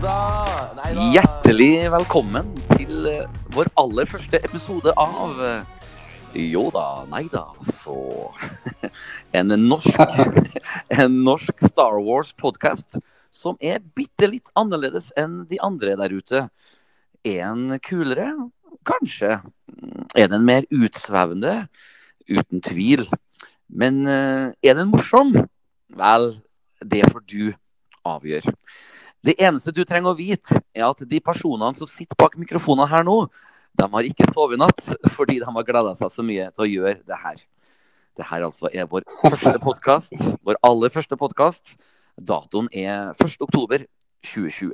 da. Hjertelig velkommen til eh, vår aller første episode av eh, Jo da, nei da, så En norsk, en norsk Star Wars-podkast som er bitte litt annerledes enn de andre der ute. Er den kulere? Kanskje. Er den mer utsvevende? Uten tvil. Men eh, er den morsom? Vel, det får du avgjøre. Det eneste du trenger å vite, er at de personene som sitter bak mikrofonene her nå, de har ikke sovet i natt fordi de har gleda seg så mye til å gjøre det her. Det her altså er vår første podkast. Vår aller første podkast. Datoen er 1.10.2020.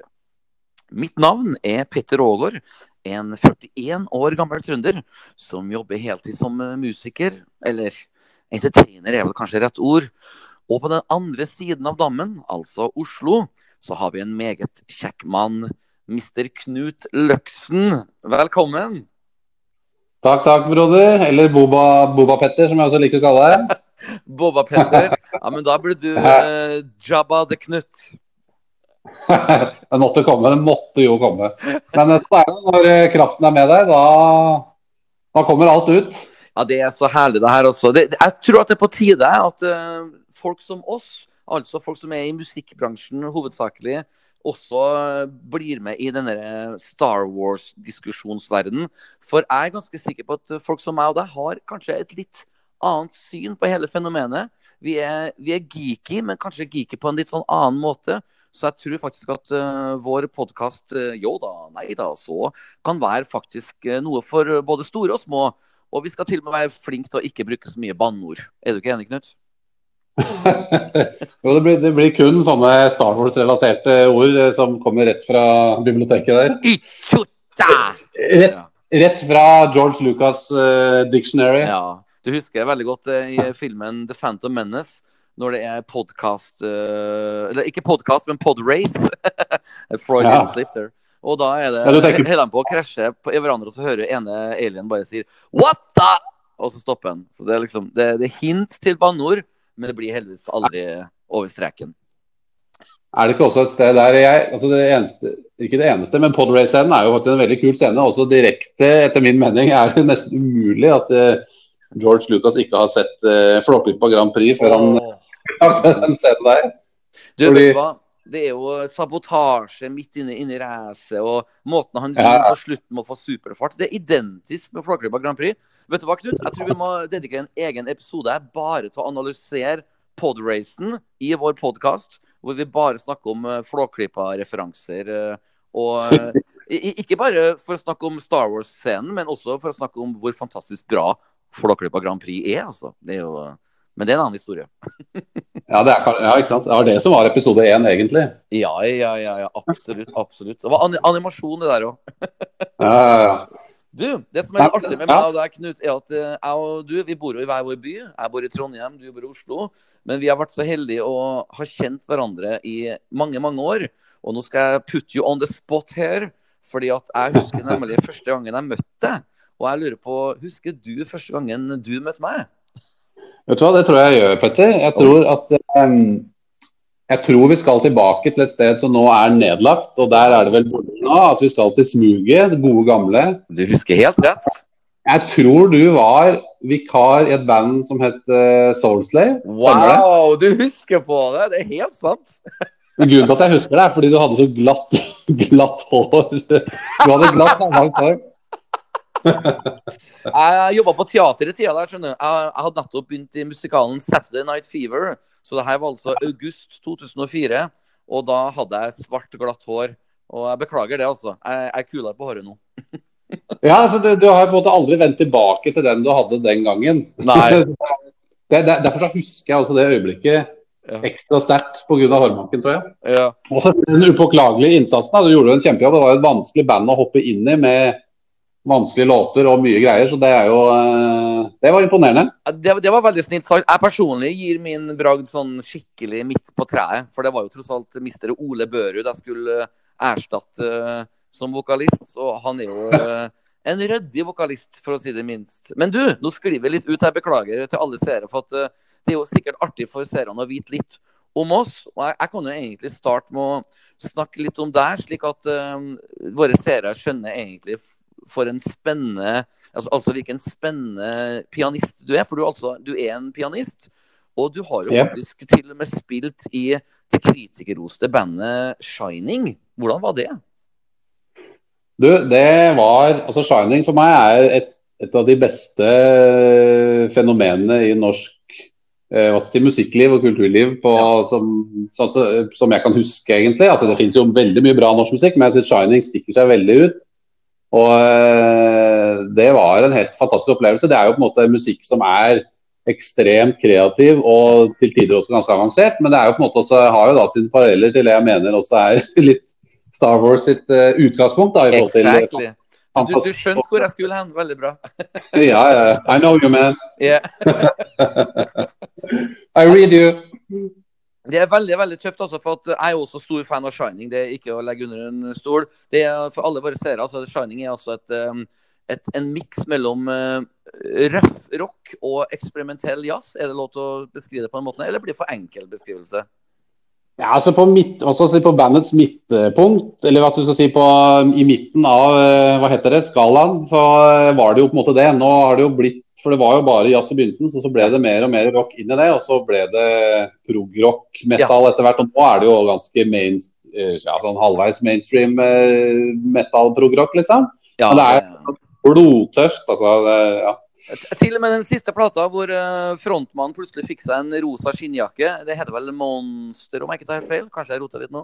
Mitt navn er Petter Aagaard, en 41 år gammel trønder som jobber heltid som musiker. Eller entertainer er vel kanskje rett ord. Og på den andre siden av dammen, altså Oslo, så har vi en meget kjekk mann. Mr. Knut Løksen, velkommen. Takk, takk, broder. Eller Boba, Boba Petter, som jeg også liker å kalle deg. Boba Petter. Ja, men da blir du eh, Jabba the Knut. Den måtte komme, den måtte jo komme. Men det når eh, kraften er med deg, da, da kommer alt ut. Ja, det er så herlig, det her også. Det, jeg tror at det er på tide at uh, folk som oss, altså folk som er i musikkbransjen hovedsakelig, også blir med i denne Star Wars-diskusjonsverdenen. For jeg er ganske sikker på at folk som meg og deg har kanskje et litt annet syn på hele fenomenet. Vi er, vi er geeky, men kanskje geeky på en litt sånn annen måte. Så jeg tror faktisk at uh, vår podkast uh, Jo da, nei da, så kan være faktisk uh, noe for både store og små. Og vi skal til og med være flinke til å ikke bruke så mye banneord. Er du ikke enig, Knut? jo, det blir, det blir, kun sånne Star Wars-relaterte ord eh, som kommer rett fra biblioteket der. Rett, rett fra George Lucas uh, dictionary. Ja, Du husker veldig godt uh, i filmen The Phantom Menace, når det er podkast uh, Eller ikke podkast, men podrace. Freudian ja. slip there. Og da er det ja, tenker... holder de på å krasje i hverandre, og så hører ene alien bare sier What the? Og så stopper han. Så det er liksom Det, det er hint til banneord men det blir heldigvis aldri over streken. Er det ikke også et sted der jeg altså det eneste, Ikke det eneste, men Podrace-scenen er jo faktisk en veldig kul scene. Også direkte, etter min mening, er det nesten umulig at uh, George Lucas ikke har sett uh, Flåklypa Grand Prix før han lagde oh. den scenen der. Du, Fordi, vet hva? Det er jo sabotasje midt inne, inne i racet, og måten han ja. på slutten med å få superfart. Det er identisk med Flåklypa Grand Prix. Vet du hva, Knut? Jeg tror vi må dedikere en egen episode bare til å analysere podracen i vår podkast, hvor vi bare snakker om uh, Flåklypa-referanser. Uh, og uh, ikke bare for å snakke om Star Wars-scenen, men også for å snakke om hvor fantastisk bra Flåklypa Grand Prix er. altså. Det er jo, men det er en annen historie. ja, det er, ja, ikke sant? det var det som var episode én, egentlig. Ja, ja, ja, ja, absolutt. absolutt. Det var animasjon, det der òg. ja, ja, ja. Du, det som er artig med meg og deg, Knut, er at eh, jeg og du vi bor jo i hver vår by. Jeg bor i Trondheim, du bor i Oslo. Men vi har vært så heldige å ha kjent hverandre i mange, mange år. Og nå skal jeg put you on the spot her, fordi at jeg husker nemlig første gangen jeg møtte deg. Og jeg lurer på, husker du første gangen du møtte meg? Vet du hva, det tror jeg jeg gjør, Petter. Jeg tror at um jeg tror vi skal tilbake til et sted som nå er nedlagt, og der er det vel borte nå. Altså Vi skal til Smuget, det gode gamle. Du husker helt rett. Jeg tror du var vikar i et band som het uh, Soulslave. Wow, du husker på det! Det er helt sant. Grunnen til at jeg husker det, er fordi du hadde så glatt, glatt hår. Du hadde glatt, langt hår. jeg jobba på teater i tida der, skjønner du. Jeg, jeg hadde nettopp begynt i musikalen Saturday Night Fever. Så det her var altså august 2004, og da hadde jeg svart, glatt hår. Og jeg beklager det, altså. Jeg, er kulere på håret nå. ja, altså du, du, har på en måte aldri vendt tilbake til den du hadde den gangen. Nei. det, det, derfor så husker jeg også det øyeblikket ja. ekstra sterkt pga. hårmanken, tror jeg. Ja. Og så den upåklagelige innsatsen. Da. Du gjorde en kjempejobb. Det var jo et vanskelig band å hoppe inn i med, vanskelige låter og mye greier. Så det er jo eh, Det var imponerende. Det, det var veldig snilt sagt. Jeg personlig gir min bragd sånn skikkelig midt på treet. For det var jo tross alt mister Ole Børud jeg skulle eh, erstatte eh, som vokalist. Og han er jo en ryddig vokalist, for å si det minst. Men du, nå sklir vi litt ut her. Beklager til alle seere. For at det er jo sikkert artig for seerne å vite litt om oss. Og jeg, jeg kan jo egentlig starte med å snakke litt om deg, slik at uh, våre seere skjønner egentlig for en spennende altså, altså hvilken spennende pianist du er. For du, altså, du er en pianist. Og du har jo yeah. faktisk til og med spilt i det kritikerroste bandet Shining. Hvordan var det? Du, det var Altså, 'Shining' for meg er et, et av de beste fenomenene i norsk eh, si, musikkliv og kulturliv på, som, sånn som- som jeg kan huske, egentlig. Altså, det finnes jo veldig mye bra norsk musikk, men jeg synes 'Shining' stikker seg veldig ut. Og eh, det var en helt fantastisk opplevelse. Det er jo på en måte musikk som er ekstremt kreativ og til tider også ganske avansert, men det er jo på en måte også, har jo da sine paralleller til det jeg mener også er litt Star Wars sitt eh, utgangspunkt. da, i forhold til Exactly. Du, du skjønte hvor jeg skulle hen. Veldig bra. Ja, ja. I know you, man. Yeah. I read you. Det er veldig veldig tøft, altså, for jeg er også stor fan av Shining. Det er ikke å legge under en stol. Det er For alle våre seere altså, Shining er altså et, um, et, en miks mellom uh, røff rock og eksperimentell jazz. Er det lov til å beskrive det på den måten, eller blir det for enkel beskrivelse? Ja, altså på, midt, si, på bandets midtpunkt, eller hva du skal si på, i midten av eh, hva heter det, skalaen, så eh, var det jo på en måte det. Nå har det jo blitt For det var jo bare jazz i begynnelsen, så, så ble det mer og mer rock inn i det. Og så ble det prog-rock, metal etter hvert. Og nå er det jo ganske main, eh, ja, sånn halvveis mainstream eh, metal-prog-rock, liksom. Ja, Men det er- Blodtørst, altså. Det, ja. Til og med den siste plata hvor uh, frontmannen plutselig fikk seg en rosa skinnjakke. Det heter vel Monster, om jeg ikke tar helt feil. Kanskje jeg roter litt nå.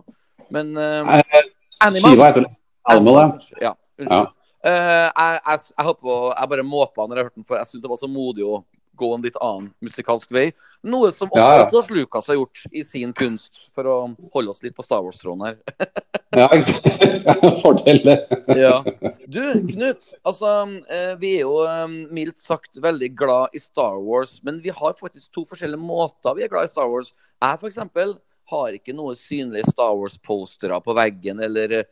Men uh, Eh, Animal. Skiva heter Animal, ja. Ja, unnskyld. Eh, jeg, jeg, jeg, holdt på, jeg bare måpa når jeg hørte den, for jeg syntes det var så modig å gå en litt annen musikalsk vei. Noe som også Ja, ja. George Lucas har gjort i sin kunst, for å holde oss litt på Star Wars-tråden her. Ja? Fordel, det. Ja. Du, Knut. Altså, eh, vi er jo eh, mildt sagt veldig glad i Star Wars, men vi har faktisk to forskjellige måter vi er glad i Star Wars. Jeg eksempel har ikke noe synlige Star Wars-postere på veggen eller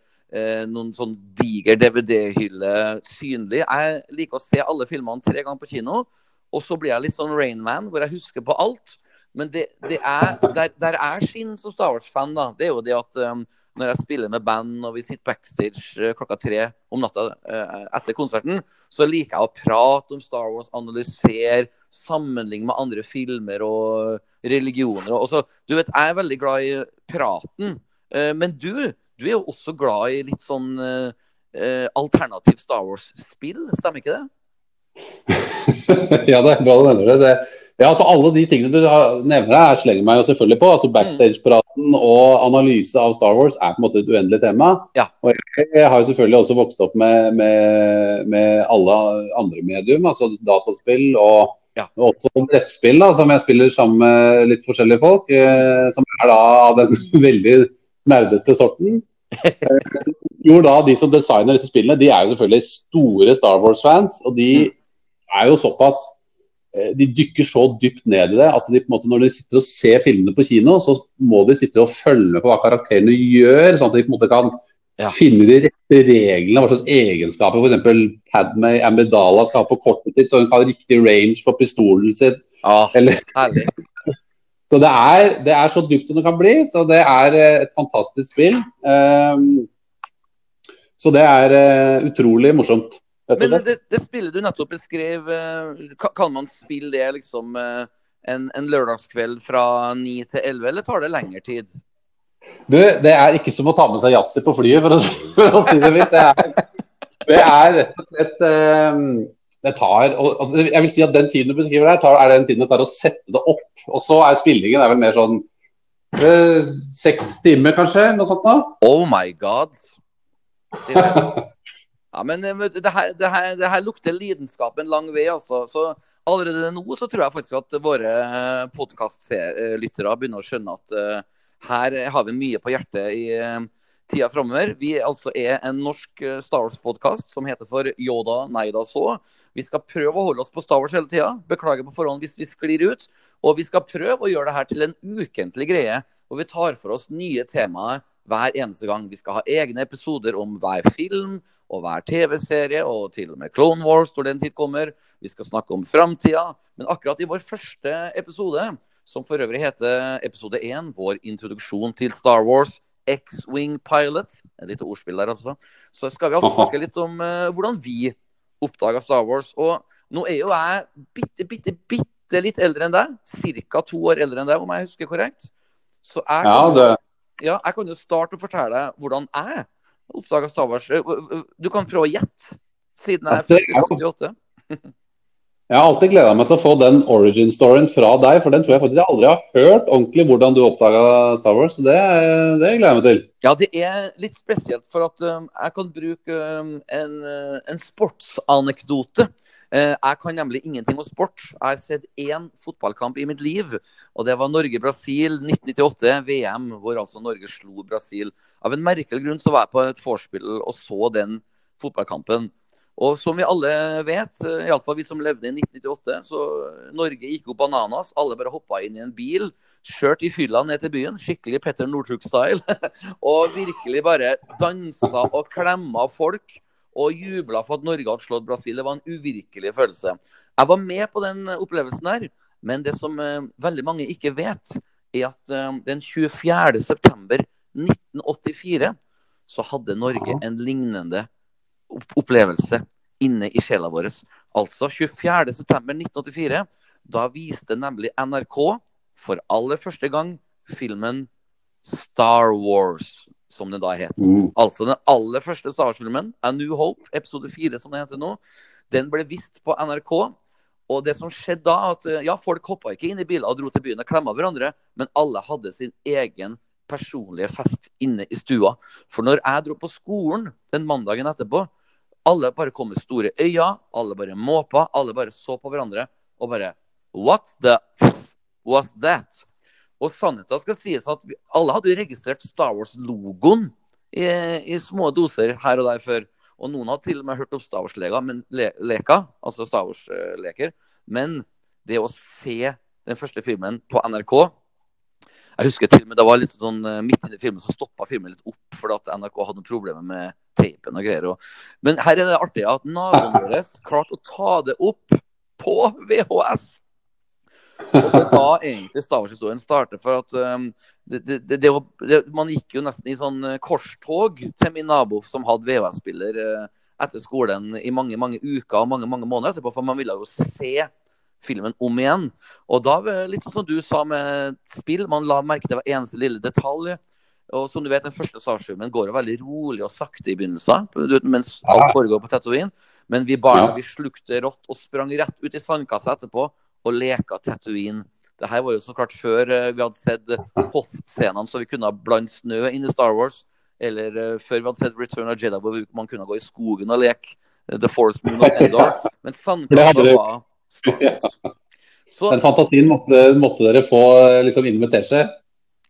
noen sånn diger DVD-hylle synlig. Jeg liker å se alle filmene tre ganger på kino, og så blir jeg litt sånn Rainman, hvor jeg husker på alt. Men det, det er, der, der er skinn som Star Wars-fan, da. Det er jo det at um, når jeg spiller med band og vi sitter backstage eh, klokka tre om natta uh, etter konserten, så liker jeg å prate om Star Wars, analysere, sammenligne med andre filmer og religioner. Og så, du vet, Jeg er veldig glad i praten, Uh, men du, du er jo også glad i litt sånn uh, alternativ Star Wars-spill, stemmer ikke det? ja, det er bra du nevner det. det. Ja, altså Alle de tingene du nevner her, slenger meg jo selvfølgelig på. altså Backstage-praten og analyse av Star Wars er på en måte et uendelig tema. Ja. Og jeg har jo selvfølgelig også vokst opp med, med, med alle andre medium, altså dataspill og, Ja. og også brettspill, da, som jeg spiller sammen med litt forskjellige folk. Eh, som er da av den veldig nerdete sorten. Eh, jo da, De som designer disse spillene, de er jo selvfølgelig store Star Wars-fans. og de er jo såpass eh, De dykker så dypt ned i det at de på en måte når de sitter og ser filmene på kino, så må de sitte og følge med på hva karakterene gjør, sånn at de på en måte kan Ja. finne de rette reglene, hva slags egenskaper f.eks. Padmay Amidala skal ha på kortet sitt, så hun kan ha riktig range på pistolen sin. Ah, Eller. Så det er, det er så dypt som det kan bli. Så det er eh, et fantastisk spill. Um, så det er uh, utrolig morsomt. Men det, det spillet du nettopp beskrev, eh, kan man spille det liksom en, en lørdagskveld fra 9 til 11, eller tar det lengre tid? Du, det er ikke som å ta med seg yatzy på flyet, for å, for å si det mitt. Det er, det er rett og slett eh, Det tar og, Jeg vil si at den tiden du beskriver der, tar, er den tiden det tar å sette det opp. Og så er spillingen er vel mer sånn eh, seks timer, kanskje? Noe sånt da. Oh my god. Ja, men eh, du, det her, det, her, det her lukter lidenskap en lang vei, altså. Så allerede nå så tror jeg faktisk at våre podkastlyttere begynner å skjønne at uh, her har vi mye på hjertet i, eh, tida framover. Vi altså er en norsk eh, Star Wars-podkast som heter for Yoda nei da Så. Vi skal prøve å holde oss på Star Wars hele tida. Beklager på forhånd hvis vi sklir ut. Og vi skal prøve å gjøre det her til en ukentlig greie, hvor vi tar for oss nye temaer hver eneste gang. Vi skal ha egne episoder om hver film og hver TV-serie, og til og med Clone Wars når den tid kommer. Vi skal snakke om framtida. Men akkurat i vår første episode, som for øvrig heter episode én, vår introduksjon til Star Wars, X-Wing Pilot, et lite ordspill der altså, så skal vi altså snakke litt om uh, hvordan vi oppdaga Star Wars. Og nå er jo jeg bitte, bitte, bitte litt eldre enn deg. Ca. to år eldre enn deg, om jeg husker korrekt. Så jeg kan, ja, ja, jeg kan jo starte å fortelle deg hvordan jeg oppdaga Star Wars. Eh, eh, du kan prøve å gjette, siden jeg er 48. jeg har alltid gleda meg til å få den origin-storyen fra deg, for den tror jeg faktisk jeg aldri har hørt ordentlig hvordan du oppdaga Star Wars. Så det, det gleder jeg meg til. Ja, det er litt spesielt, for at um, jeg kan bruke um, en, uh, en sportsanekdote. Uh, jeg kan nemlig ingenting om sport. Jeg har sett én fotballkamp i mitt liv, og det var Norge-Brasil 1998, VM, hvor altså Norge slo Brasil. Av en merkelig grunn så var jeg på et vorspiel og så den fotballkampen. Og som vi alle vet, eh, iallfall vi som levde i 1998, så Norge gikk jo bananas. Alle bare hoppa inn i en bil, kjørte i fylla ned til byen, skikkelig Petter Northug-style. og virkelig bare dansa og klemma folk og jubla for at Norge hadde slått Brasil. Det var en uvirkelig følelse. Jeg var med på den opplevelsen der, men det som eh, veldig mange ikke vet, er at eh, den 24. september 1984 så hadde Norge en lignende opp opplevelse inne i sjela vår. Altså 24. september 1984. Da viste nemlig NRK for aller første gang filmen Star Wars, som den da het. Mm. Altså den aller første Star Wars-filmen, A New Hope, episode 4 som det heter nå, den ble vist på NRK. Og det som skjedde da, at eh, ja, folk hoppa ikke inn i biler og dro til byen og klemma hverandre, men alle hadde sin egen personlige fest inne i stua. For når jeg dro på skolen den mandagen etterpå, alle bare kom med store øyne, alle bare måpa, alle bare så på hverandre og bare What the was that? Og sannheten skal sies at vi, alle hadde registrert Star Wars-logoen i, i små doser her og der før. Og noen hadde til og med hørt om Star Wars-leker, men, le, altså Star Wars-leker. Men det å se den første filmen på NRK Jeg husker til og med det var litt sånn eh, midt inni filmen så stoppa filmen litt opp fordi at NRK hadde problemer med teipen og greier. Og, men her er det artig at naboen vår klarte å ta det opp på VHS. Og det er da egentlig Star Wars-historien starter. For at um, det, det, det, det, man gikk jo nesten i sånn eh, korstog til min nabo som hadde VHS-spiller eh, etter skolen i mange mange uker og mange mange måneder etterpå, for man ville jo se filmen om igjen. Og da, eh, litt sånn som du sa med spill, man la merke til hver eneste lille detalj. Og som du vet, Den første Star Wars-filmen går jo veldig rolig og sakte i begynnelsen, mens alt foregår på Tatooine. Men vi barna vi slukte rått og sprang rett ut i sandkassa etterpå og leka Tatooine. Det her var jo så klart før eh, vi hadde sett Hoth-scenene, så vi kunne ha blandet snø inn i Star Wars. Eller eh, før vi hadde sett Return of Jedi, hvor man kunne gå i skogen og leke The Force Moon of Endor. Men sandkassa var. Så Den fantasien måtte, måtte dere få liksom inn med teskje.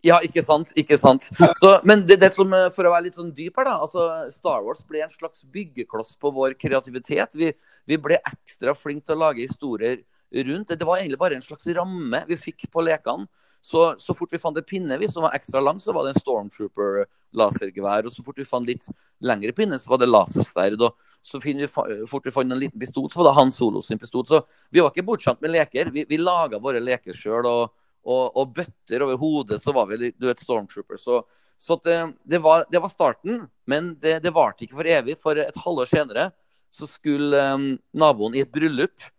Ja, ikke sant. ikke sant. Så, men det, det som, eh, for å være litt sånn dyp her, da. altså Star Wars ble en slags byggekloss på vår kreativitet. Vi, vi ble ekstra flinke til å lage historier rundt. Det var egentlig bare en slags ramme vi fikk på lekene. Så, så fort vi fant en pinne vi, som var ekstra lang, så var det en Stormtrooper-lasergevær. Og så fort vi fant litt lengre pinne, så var det lasersverd. Og så finner vi, fort vi fant en liten pistol, så var det Han Solo sin pistol. Så vi var ikke bortskjemt med leker. Vi, vi laga våre leker sjøl. Og, og, og bøtter over hodet, så var vi du vet, Stormtrooper. Så, så det, det, var, det var starten, men det, det varte ikke for evig. For et halvår senere så skulle um, naboen i et bryllup.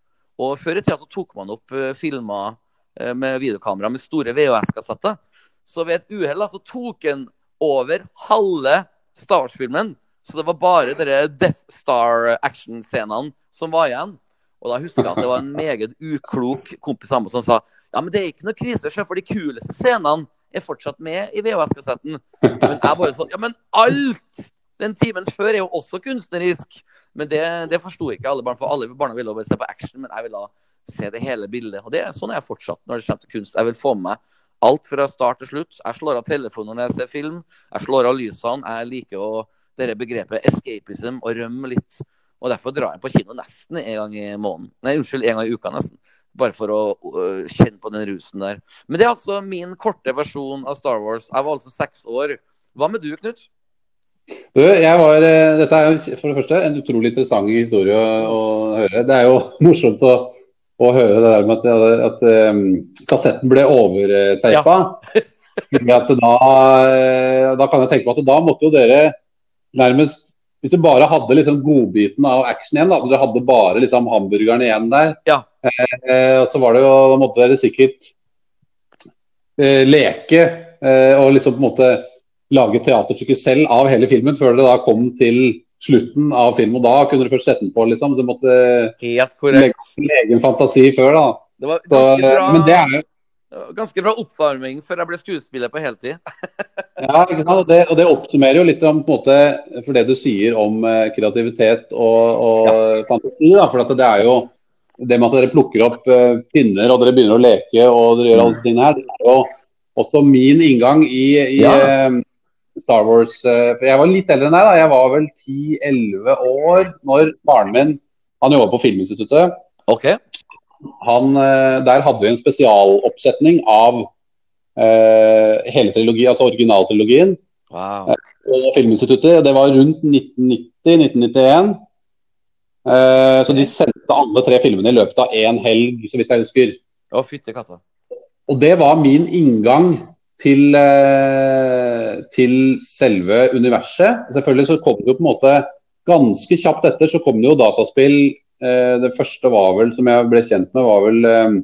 Og før i tida så tok man opp uh, filmer uh, med videokamera med store VHS-kassetter. Så ved et uhell så tok han over halve Star Wars-filmen. Så det var bare dere Death Star-actionscenene som var igjen. Og da husker jeg at det var en meget uklok kompis av meg som sa ja, men det er ikke noe krise, for de kuleste scenene er fortsatt med i VHS-kassetten. Men jeg bare sånn Ja, men alt den timen før er jo også kunstnerisk. Men det, det forsto ikke alle barn, for alle barna ville bare se på action. Men jeg ville se det hele bildet. Og det er sånn er jeg fortsatt når det kommer til kunst. Jeg vil få med meg Alt fra start til slutt. Jeg slår av telefonen når jeg ser film. Jeg slår av lysene. Jeg liker å dette begrepet escapism og rømme litt. Og derfor drar jeg på kino nesten en gang i måneden. Nei, unnskyld, en gang i uka nesten. Bare for å uh, kjenne på den rusen der. Men det er altså min korte versjon av Star Wars. Jeg var altså seks år. Hva med du, Knut? Du, jeg var, dette er for det første en utrolig interessant historie å, å høre. Det er jo morsomt å, å høre det der med at, at um, kassetten ble overteipa. Ja. da, da kan jeg tenke på at da måtte jo dere nærmest Hvis du bare hadde liksom godbiten av action igjen, da, så dere hadde bare liksom hamburgeren igjen der, Ja. eh, så var det jo, da måtte dere sikkert eh, leke eh, og liksom på en måte lage teaterstykke selv av hele filmen, før dere da kom til slutten av filmen. Og da kunne dere først sette den på, liksom. Du måtte legge din egen fantasi før, da. Det var Så, bra, men det er jo ganske bra oppvarming før jeg ble skuespiller på heltid. Ja, ikke sant? Og, det, og det oppsummerer jo litt om, måte, for det du sier om eh, kreativitet og, og fantasi. Da, for at det er jo det med at dere plukker opp eh, pinner og dere begynner å leke og dere gjør alle disse tingene her, det er jo også min inngang i, i Ja. eh, Star Wars. for jeg var litt eldre enn deg. da, Jeg var vel 10-11 år når faren min han jobba på Filminstituttet. OK. Han, eh, der hadde vi en spesialoppsetning av eh, hele trilogi, altså originaltrilogien Wow. og Filminstituttet. Det var rundt 1990-1991. Eh, så de sendte alle tre filmene i løpet av én helg, så vidt jeg husker. Å, fytte katta. Og det var min inngang til, eh, til selve universet. Selvfølgelig så kom det jo på en måte ganske kjapt etter så kom det jo dataspill. Eh, det første var vel, som jeg ble kjent med, var vel eh,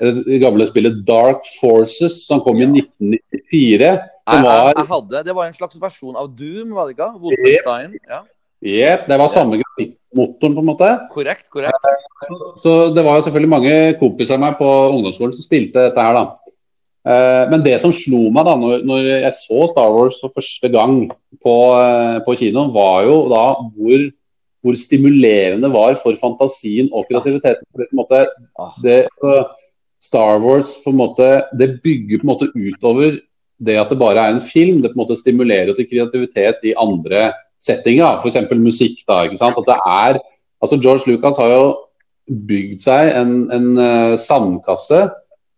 det gamle spillet Dark Forces, som kom i 1994. Jeg, Som jeg, var jeg hadde, det var en slags versjon av Doom, var det ikke? Wolfenstein. Ja. Yep, det var samme grafikkmotoren, på en måte. Korrekt, korrekt. Så det var jo selvfølgelig mange kompiser av meg på ungdomsskolen som spilte dette her, da. Eh, Men det som slo meg da når, når jeg så Star Wars for første gang på, eh, på kinoen, var jo da hvor, hvor stimulerende det var for fantasien og kreativiteten. For det, på en måte, Ah. det, altså, Star Wars på en måte, det bygger på en måte utover det at det bare er en film. Det på en måte stimulerer til kreativitet i andre settinger, f.eks. musikk. da, ikke sant? At det er, altså George Lucas har jo bygd seg en, en eh, sandkasse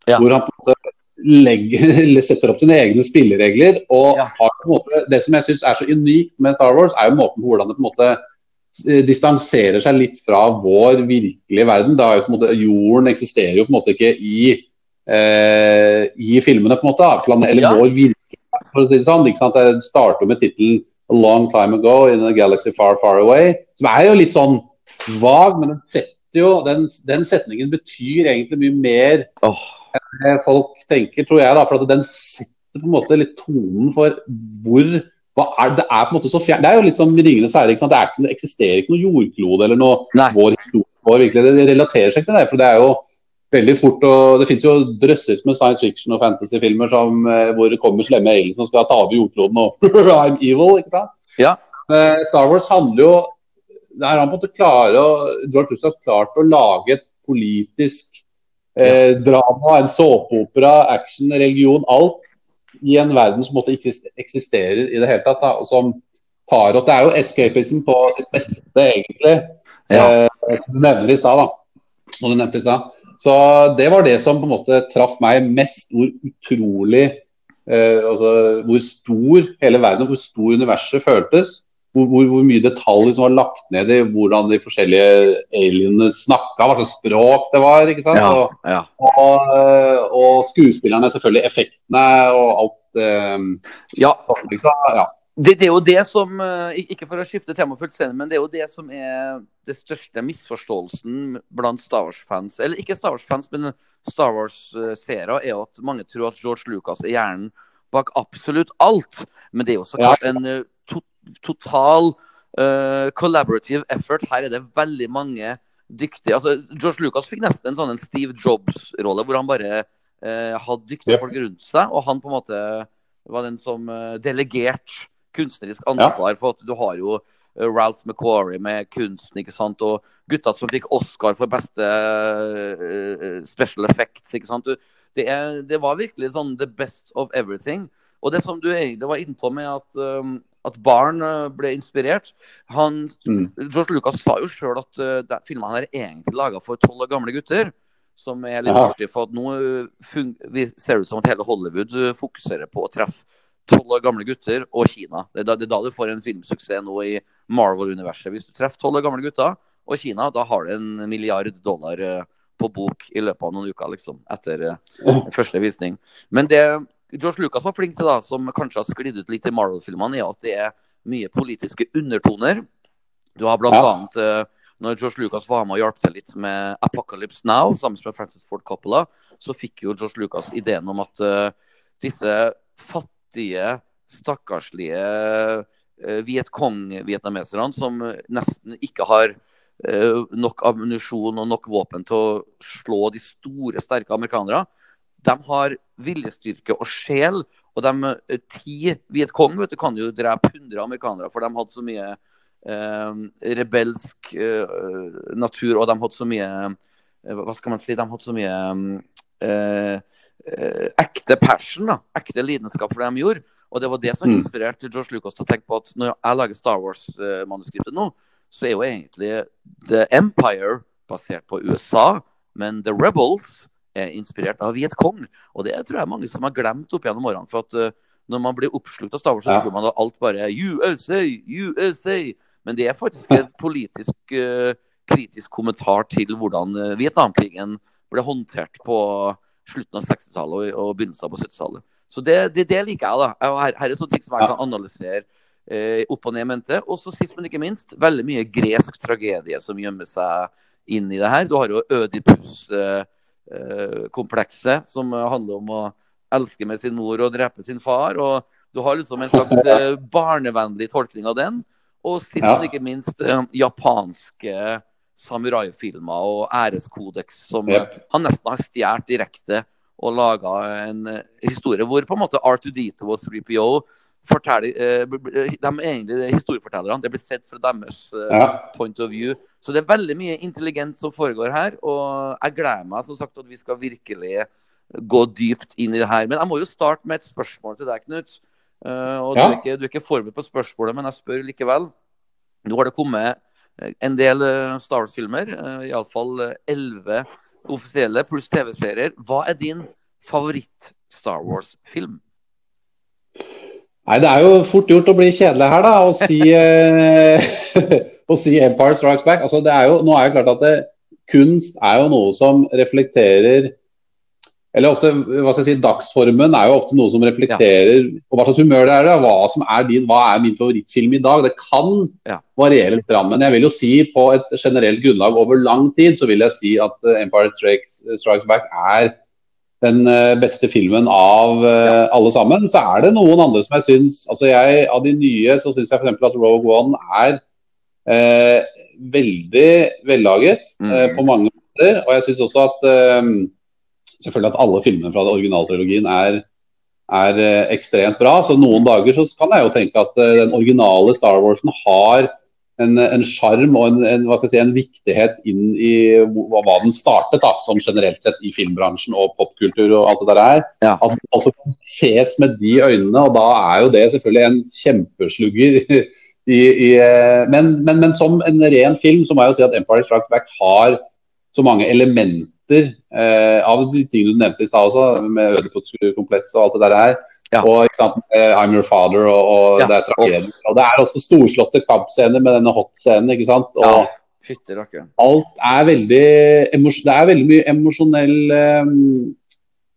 Ja. hvor han på en måte legger, setter opp sine egne spilleregler. og Ja. har på en måte, Det som jeg syns er så unikt med Star Wars, er jo måten hvordan det på en måte distanserer seg litt fra vår virkelige verden. Er måte, Jorden eksisterer jo på en måte ikke i, eh, i filmene, på en måte. da. Eller Ja. vår virkelighet, for å si det sånn. ikke sant? Jeg starter med tittelen 'A Long Time Ago in a Galaxy Far Far Away'. Som er jo litt sånn vag, men den setter jo, den, den setningen betyr egentlig mye mer oh. enn folk tenker, tror jeg. da, For at den setter på en måte litt tonen for hvor er, Det er på en måte så fjern, det er jo litt som 'Ringenes herre'. Det, det eksisterer ikke noe jordklode eller noe Nei. vår. Vår, virkelig, det, relaterer seg ikke til det. for det er jo veldig fort, og Det finnes jo drøssevis med science fiction og fantasy-filmer som, eh, hvor det kommer slemme aliens som skal ta over jordkloden og I'm evil. ikke sant? Ja. Eh, Star Wars handler jo det er han på en måte klare George har klart å lage et politisk eh, drama, en såpeopera, action, religion, alt i en verden som ikke eksisterer i det hele tatt. Da, og som tar opp Det er jo escapism på sitt beste, egentlig. Ja. Eh, du nevner i stad, da. Som du nevnte i stad. Så det var det som på en måte traff meg mest. Hvor utrolig eh, altså Hvor stor hele verden, hvor stor universet føltes. Hvor, hvor, hvor mye detaljer som var lagt ned i hvordan de forskjellige alienene snakka, hva slags språk det var. ikke sant? ja, Og, ja. og, og skuespillerne, selvfølgelig. Effektene og alt. Eh, ja. liksom. ja. Det, det er jo det som eh, Ikke for å skifte tema fullstendig, men det er jo det som er det største misforståelsen blant Star Wars-fans. Eller ikke Star Wars-fans, men Star Wars-seere, er at mange tror at George Lucas er hjernen bak absolutt alt. Men det er jo så klart en eh, to total uh, collaborative effort. Her er det veldig mange dyktige altså George Lucas fikk nesten en sånn en Steve Jobs-rolle, hvor han bare uh, hadde dyktige Ja. folk rundt seg, og han på en måte var den som uh, delegerte kunstnerisk ansvar for at du har jo eh, Ralph McQuarrie med kunsten, ikke sant, og gutta som fikk Oscar for beste eh, special effects, ikke sant. Det, er, det var virkelig sånn the best of everything. Og det som du egentlig var inne på med at, um, at barn uh, ble inspirert han, Mm. George Lucas sa jo sjøl at uh, filmene er egentlig laga for tolv år gamle gutter. Som er litt Ja. artig, for at nå vi ser det ut som at hele Hollywood fokuserer på å treffe tolv år gamle gutter og Kina. Det er, da, det er da du får en filmsuksess nå i Marvel-universet. Hvis du treffer tolv år gamle gutter og Kina, da har du en milliard dollar på bok i løpet av noen uker, liksom. Etter uh, første visning. Men det George Lucas var flink til, da, som kanskje har sklidd ut litt i Marvel-filmene, er at det er mye politiske undertoner. Du har blant Ja. annet eh, når George Lucas var med og hjalp til litt med Apocalypse Now sammen med Francis Ford Coppola, så fikk jo George Lucas ideen om at uh, disse fattige, stakkarslige uh, Vietcong-vietnameserne som nesten ikke har uh, nok ammunisjon og nok våpen til å slå de store, sterke amerikanere, de har viljestyrke og sjel. Og de eh, ti Vietcong vet du, kan jo drepe 100 amerikanere, for de hadde så mye eh, rebelsk eh, natur, og de hadde så mye eh, Hva skal man si? De hadde så mye eh, eh, ekte passion, da. ekte lidenskap for det de gjorde. Og det var det som Mm. inspirerte George Lucas til å tenke på at når jeg lager Star Wars-manuskriptet nå, så er jo egentlig The Empire basert på USA, men The Rebels inspirert av Vietcong. Og det tror jeg mange som har glemt opp gjennom årene. For at eh, når man blir oppslukt av Star så tror man at alt bare USA, USA. Men det er faktisk en politisk eh, kritisk kommentar til hvordan eh, Vietnamkrigen ble håndtert på slutten av 60-tallet og, begynnelsen på 70-tallet. Så det, det, det liker jeg. da. Her, her er sånne ting som jeg kan analysere eh, opp og ned mente. Og så sist, men ikke minst, veldig mye gresk tragedie som gjemmer seg inn i det her. Du har jo Ødipus-komplekset, som eh, handler om å elske med sin mor og drepe sin far. og Du har liksom en slags eh, barnevennlig tolkning av den. Og sist, men ikke minst, eh, japanske samuraifilmer og æreskodeks som yep. Han nesten har stjålet direkte og laga en eh, historie hvor på en måte R2D2 og 3PO forteller eh, De er egentlig historiefortellerne. Det blir sett fra deres eh, Ja. point of view. Så det er veldig mye intelligent som foregår her. Og jeg gleder meg som sagt at vi skal virkelig gå dypt inn i det her. Men jeg må jo starte med et spørsmål til deg, Knut. Uh, og du, er ikke, du er ikke forberedt på spørsmålet, men jeg spør likevel. Nå har det kommet eh, en del eh, Star Wars-filmer, uh, iallfall elleve offisielle pluss TV-serier. Hva er din favoritt-Star Wars-film? Nei, det er jo fort gjort å bli kjedelig her, da, og si, eh, å si Empire Strikes Back. Altså, det er jo, nå er jo klart at det, kunst er jo noe som reflekterer Eller ofte, hva skal jeg si, dagsformen er jo ofte noe som reflekterer på hva slags humør det er, da, hva som er din, hva er min favorittfilm i dag. Det kan Ja. variere litt, men jeg vil jo si på et generelt grunnlag over lang tid, så vil jeg si at eh, Empire Strikes, Strikes Back er den eh, beste filmen av uh, alle sammen. Så er det noen andre som jeg syns altså jeg, Av de nye så syns jeg f.eks. at Rogue One er eh, veldig vellaget eh, Mhm. på mange måter. Og jeg syns også at eh, selvfølgelig at alle filmene fra originaltrilogien er, er eh, ekstremt bra. Så noen dager så kan jeg jo tenke at eh, den originale Star Warsen har en en sjarm og en, en, si, en viktighet inn i hva, hva den startet, da, som generelt sett i filmbransjen og popkultur og alt det der er. Ja. At altså ses med de øynene, og da er jo det selvfølgelig en kjempeslugger. I, i, eh, men, men, men som en ren film så må jeg jo si at Empire Strikes Back har så mange elementer eh, av de tingene du nevnte i stad også, med Ødipus-kompleks og alt det der her. Ja. Og ikke sant, eh, I'm Your Father, og, og Ja. det er tragedien. Og det er også storslåtte kampscener med denne hot-scenen, ikke sant. Og Ja. Fytter, alt er veldig Det er veldig mye emosjonell um,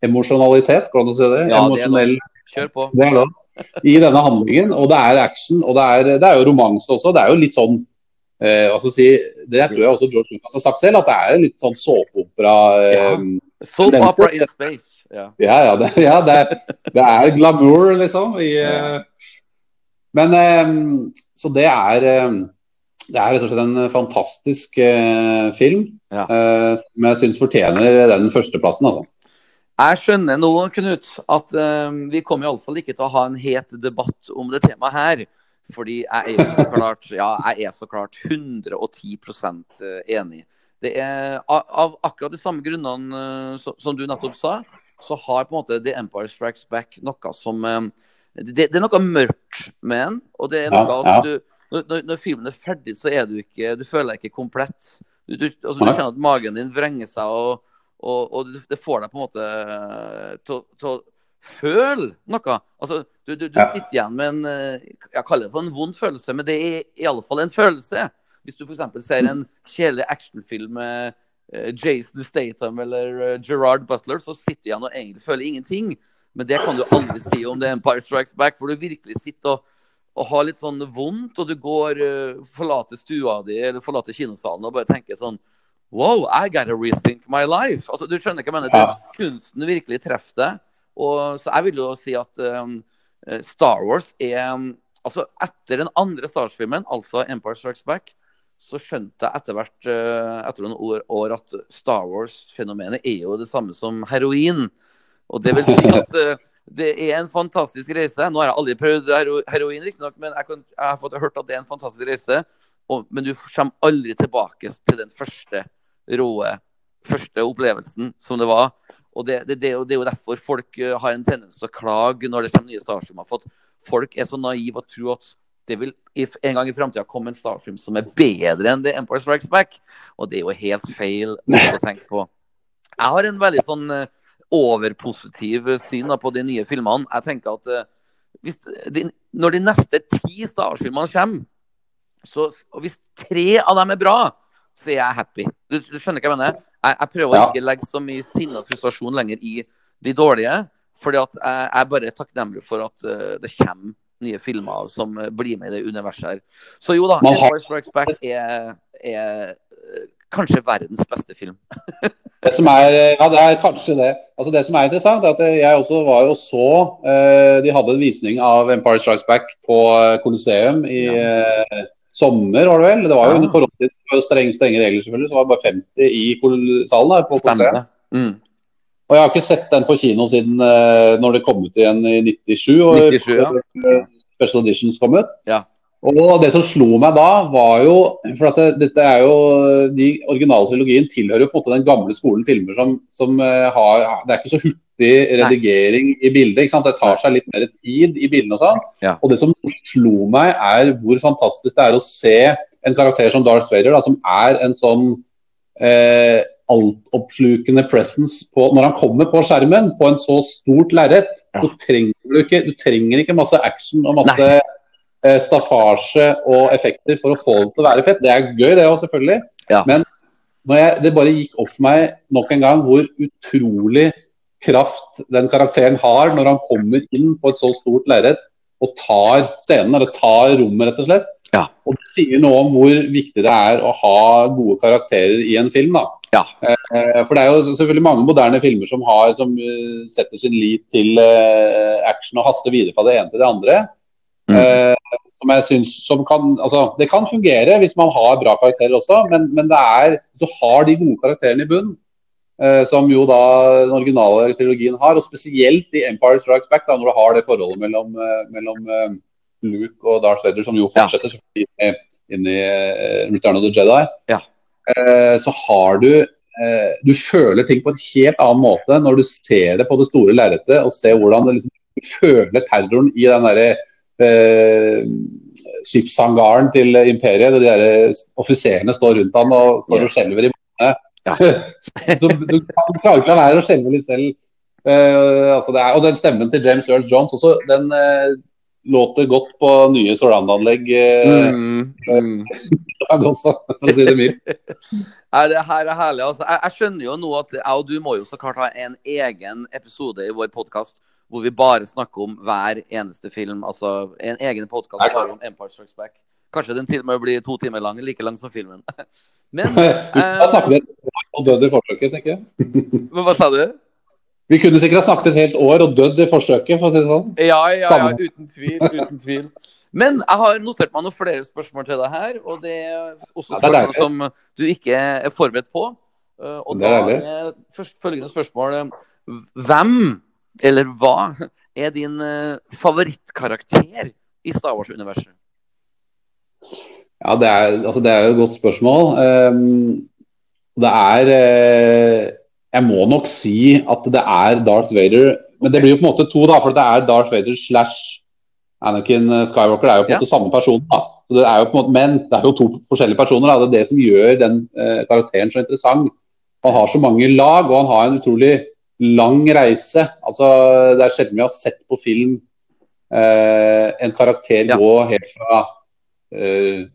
Emosjonalitet, går det an å si det? Ja, det er lov. Kjør på. det er lov. I denne handlingen. Og det er action, og det er, det er jo romanse også. Det er jo litt sånn eh, hva skal jeg si, Det tror jeg også George Lucas har sagt selv, at det er litt sånn såpeopera eh, Soap Den- opera in space. Ja. Ja, ja, det, ja det, det er glamour, liksom. I, eh, men eh, Så det er eh, Det er rett og slett en fantastisk eh, film Ja. eh, som jeg syns fortjener den førsteplassen. Altså. Jeg skjønner nå, Knut, at eh, vi kommer iallfall ikke til å ha en het debatt om det temaet her. Fordi jeg er jo så klart ja, jeg er så klart 110% enig. Det er av, akkurat de samme grunnene eh, som, du nettopp sa. så har på en måte The Empire Strikes Back noe som eh, det, det er noe mørkt med den. Og det er noe ja. at du når- når filmen er ferdig, så er du ikke Du føler deg ikke komplett. Du, du, altså, du kjenner at magen din vrenger seg, og, og, og det- det får deg på en måte til å- føle noe. Altså, du, du, du sitter igjen med en eh, Jeg kaller det for en vond følelse, men det er i alle fall en følelse. Hvis du f.eks. ser en kjedelig actionfilm med eh, Jason Statham eller eh, Gerard Butler, så sitter du igjen og egentlig føler ingenting. Men det kan du aldri si om The Empire Strikes Back, hvor du virkelig sitter og, og har litt sånn vondt, og du går forlater stua di eller forlater kinosalen og bare tenker sånn Wow, I gotta rethink my life. Altså, du skjønner hva jeg mener? Ja. Kunsten virkelig treffer deg. Og, så jeg vil jo si at um, eh, Star Wars er um, Altså, etter den andre Star Wars-filmen, altså Empire Strikes Back, så skjønte jeg etter hvert, uh, etter noen år, år at Star Wars-fenomenet er jo det samme som heroin. Og det vil si at uh, det er en fantastisk reise. Nå har jeg aldri prøvd hero heroin, riktignok, men jeg, kan, jeg har fått hørt at det er en fantastisk reise. Og, men du kommer aldri tilbake til den første råe, første opplevelsen som det var. Og det, det, det, det er jo derfor folk eh, har en tendens til å klage når det kommer nye Star For at folk er så naive og tror at det vil en gang i framtida komme en Star som er bedre enn The Empire Strikes Back. Og det er jo helt feil å tenke på. Jeg har en veldig sånn eh, overpositiv syn på de nye filmene. Jeg tenker at eh, hvis de, når de neste ti Star Wars-filmene kommer, så, og hvis tre av dem er bra, så er jeg happy. Du, du skjønner hva jeg mener? Jeg, jeg prøver å Ja. ikke legge så mye sinne og frustrasjon lenger i de dårlige. Fordi at jeg, jeg er bare takknemlig for at uh, det kommer nye filmer som uh, blir med i det universet her. Så jo da, Man har- Strikes Back er, er eh, kanskje verdens beste film. Det som er, ja, det er kanskje det. Altså det som er interessant, er at jeg også var jo så uh, De hadde en visning av Empire Strikes Back på Colosseum i eh, sommer, var det vel? Det var jo Ja. under koronatid, det var jo strenge, strenge regler selvfølgelig, så var det bare 50 i salen der på Stemmer. Mm. Og jeg har ikke sett den på kino siden uh, når det kom ut igjen i 97. Og 97, ja. Special Editions kom ut. Ja. Og det som slo meg da, var jo For at det, dette er jo De originale trilogien tilhører jo på en måte den gamle skolen filmer som, som eh, har Det er ikke så hurtig redigering i bildet. ikke sant? Det tar seg litt mer tid i bildene og sånn. Ja. Og det som slo meg, er hvor fantastisk det er å se en karakter som Darth Vader, da, som er en sånn eh, altoppslukende presence på, når han kommer på skjermen på en så stort lerret. Ja. Så trenger du ikke, du trenger ikke masse action og masse eh, staffasje og effekter for å få det til å være fett. Det er gøy, det òg, selvfølgelig. Ja. Men når jeg, det bare gikk off meg nok en gang hvor utrolig kraft den karakteren har når han kommer inn på et så stort lerret og tar scenen, eller tar rommet, rett og slett. Ja. Og det sier noe om hvor viktig det er å ha gode karakterer i en film. da. Ja. Eh, For det er jo selvfølgelig mange moderne filmer som, har, som eh, setter sin lit til eh, action og haster videre fra det ene til det andre. Mm. Eh, som jeg synes, som kan, altså, det kan fungere hvis man har bra karakterer også, men, men det er, så har de gode karakterene i bunn. eh, som jo da den originale trilogien har, og spesielt i Empire Strikes Back, da, når du har det forholdet mellom, eh, mellom uh, Luke og Darth Vader, som jo fortsetter ja. inn i- Return of the Jedi. Ja. Eh, så har du eh, Du føler ting på en helt annen måte når du ser det på det store lerretet, og ser hvordan liksom, du føler terroren i den derre skipshangaren til imperiet. og De der offiserene står rundt ham og står og skjelver i månene. Ja. så du han klarer ikke la være å skjelve litt selv. Eh, altså det er, og den stemmen til James Earl Jones også, den eh, låter godt på nye Soland-anlegg eh, Mm, mm. også, for å si det mildt. Det her er herlig. Altså, jeg, jeg skjønner jo nå at jeg og du må jo så klart ha en egen episode i vår podkast hvor vi bare snakker om hver eneste film. Altså en egen podkast bare om Empire Strikes Back. Kanskje den til og med blir to timer lang, like lang som filmen. Men Da snakker vi et og dødd i forsøket, tenker jeg. men Hva sa du? Vi kunne sikkert ha snakket et helt år og dødd i forsøket, for å si det sånn. Ja, ja, ja, uten tvil. uten tvil. Men jeg har notert meg noen flere spørsmål til deg her, og det er også Ja, spørsmål deilig. som du ikke er forberedt på. Uh, Og Det da er er først følgende spørsmål eh, Hvem, eller hva, er din eh, favorittkarakter i Star Wars-universet? Ja, det er, altså, det er jo et godt spørsmål. Um, det er eh, jeg må nok si at det er Darth Vader. Men det blir jo på en måte to, da. For det er Darth Vader slash Anakin Skywalker. Det er jo på en Ja. måte samme person. da. Så det er jo på en måte, men det er jo to forskjellige personer. da. Det er det som gjør den eh, karakteren så interessant. Han har så mange lag, og han har en utrolig lang reise. Altså, Det er sjelden vi har sett på film eh, en karakter Ja. gå helt fra eh,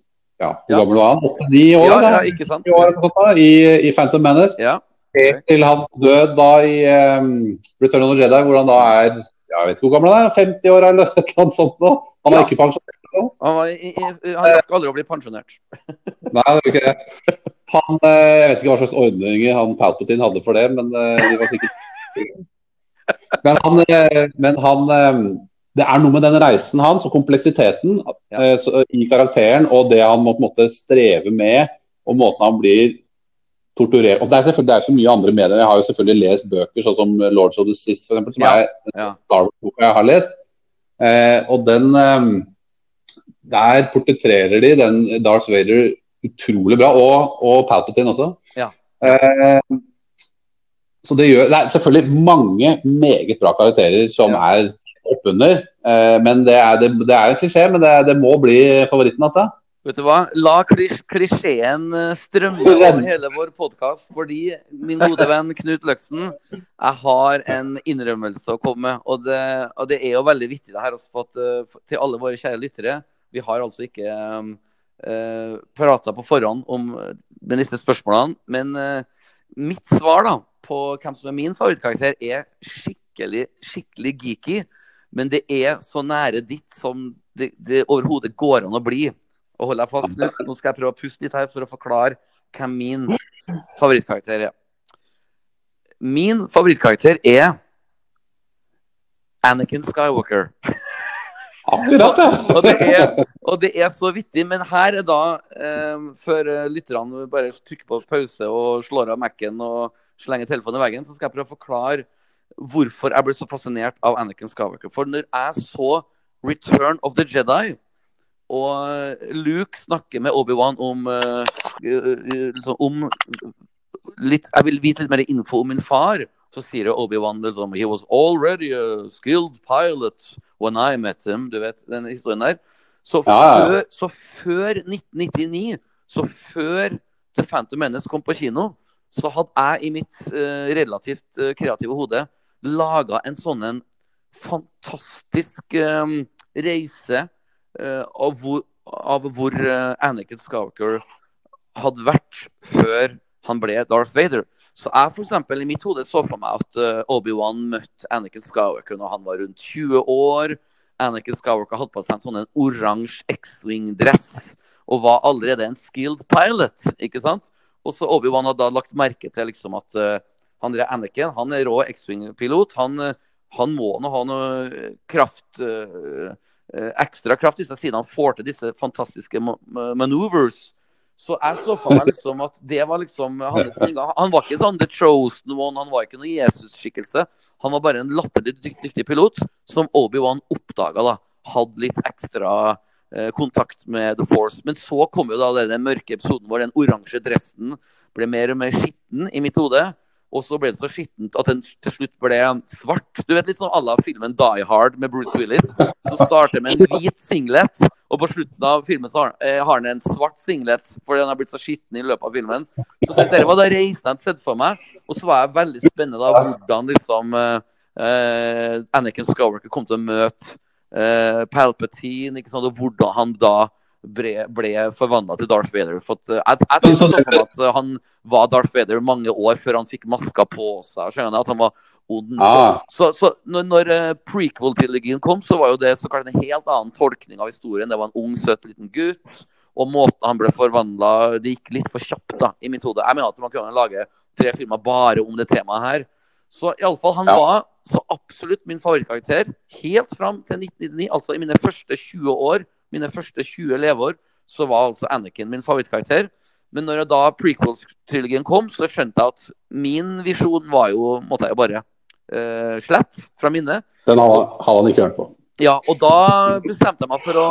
ja, Hvor Ja. gammel var han? Åtte-ni år? Ja, ja, ikke sant? År i, I Phantom Menace. Ja. Helt til hans død da i um, Return of the Jedi, hvor han da er jeg vet ikke hvor gammel han er, 50 år eller et eller annet sånt. nå. Han er ikke pensjonert. Han, var, i, i, han rakk aldri å bli pensjonert. Nei, det er ikke det. Han, eh, jeg vet ikke hva slags ordninger han Palpatine hadde for det, men eh, de var sikkert Men han, eh, men han Det er noe med den reisen hans og kompleksiteten Ja. så, i karakteren og det han må på en måte streve med, og måten han blir torturert og Det er selvfølgelig det er så mye andre medier. Jeg har jo selvfølgelig lest bøker sånn som Lords of the Sith, for eksempel, som Ja. er Ja. Star Wars-boka jeg har lest. Eh, og den eh, Der portretterer de den Darth Vader utrolig bra, og, og Palpatine også. Ja. Eh, så det gjør Det er selvfølgelig mange meget bra karakterer som Ja. er oppunder. Eh, men det er, det, det er en klisjé, men det, det må bli favoritten, altså. Vet du hva? La klis klisjeen eh, strømme over hele vår podkast. Fordi, min gode venn Knut Løksen, jeg har en innrømmelse å komme med. Og det, og det er jo veldig viktig det her også at, eh, til alle våre kjære lyttere. Vi har altså ikke um, uh, prata på forhånd om eh, de neste spørsmålene. Men eh, mitt svar da på hvem som er min favorittkarakter, er skikkelig, skikkelig geeky. Men det er så nære ditt som det, det overhodet går an å bli. Og hold deg fast, Knut. Nå skal jeg prøve å puste litt her for å forklare hvem min favorittkarakter er. Min favorittkarakter er Anakin Skywalker. Akkurat, ja. Og det er, og det er så vittig. Men her er da, eh, før eh, lytterne bare trykker på pause og slår av Mac-en og slenger telefonen i veggen, så skal jeg prøve å forklare hvorfor jeg ble så fascinert av Anakin Skywalker. For når jeg så Return of the Jedi, og Luke snakker med Obi-Wan om, eh, liksom, om litt, Jeg vil vite litt mer info om min far. Så sier Obi-Wan liksom He was already a skilled pilot when I met him. Du vet den historien der. Så Ja, ja, ja. før, så før 1999, så før The Phantom Menace kom på kino, så hadde jeg i mitt uh, relativt uh, kreative hode laga en sånn en fantastisk um, reise uh, av hvor, av hvor Anakin Skywalker hadde vært før han ble Darth Vader. Så jeg for eksempel, i mitt hode så for meg at uh, Obi-Wan møtte Anakin Skywalker når han var rundt 20 år. Anakin Skywalker hadde på seg en sånn oransje X-wing-dress og var allerede en skilled pilot. ikke sant? Og så Obi-Wan hadde da lagt merke til liksom at uh, han der Anakin han er rå X-wing-pilot. Han, eh, han må nå ha noe kraft uh, ekstra kraft i seg siden han får til disse fantastiske ma- ma- maneuvers. Så jeg så for meg liksom at det var liksom hans inngang. Han var ikke sånn The Chosen One, han var ikke noen Jesus-skikkelse. Han var bare en latterlig dyktig pilot som Obi-Wan oppdaga da. Hadde litt ekstra eh, kontakt med The Force. Men så kom jo da den mørke episoden hvor den oransje dressen ble mer og mer skitten i mitt hode. Og så ble det så skittent at den til slutt ble svart. Du vet Litt sånn à la filmen Die Hard med Bruce Willis. Som starter med en hvit singlet, og på slutten av filmen så har, eh, han en svart singlet fordi han har blitt så skitten i løpet av filmen. Så det, det var da reisen jeg hadde sett for meg. Og så var jeg veldig spennende da hvordan liksom eh, eh, Anakin Skywalker kom til å møte eh, Palpatine, ikke sant, og hvordan han da ble, ble forvandla til Darth Vader. For at, eh, jeg, jeg tenkte sånn at eh, han var Darth Vader mange år før han fikk maska på seg. Skjønner jeg, at han var ond. Ah. Så, så når, når eh, prequel-trilogien kom, så var jo det så klart en helt annen tolkning av historien. Det var en ung, søt liten gutt. Og måten han ble forvandla Det gikk litt for kjapt da, i mitt hode. Jeg mener at man kunne lage tre filmer bare om det temaet her. Så iallfall, han Ja. var så absolutt min favorittkarakter helt fram til 1999. Altså i mine første 20 år, mine første 20 leveår, så var altså Anakin min favorittkarakter. Men når da prequel-trilogien kom, så skjønte jeg at min visjon var jo Måtte jeg bare uh, slette fra minnet. Den har, har han ikke hørt på. Ja, og da bestemte jeg meg for å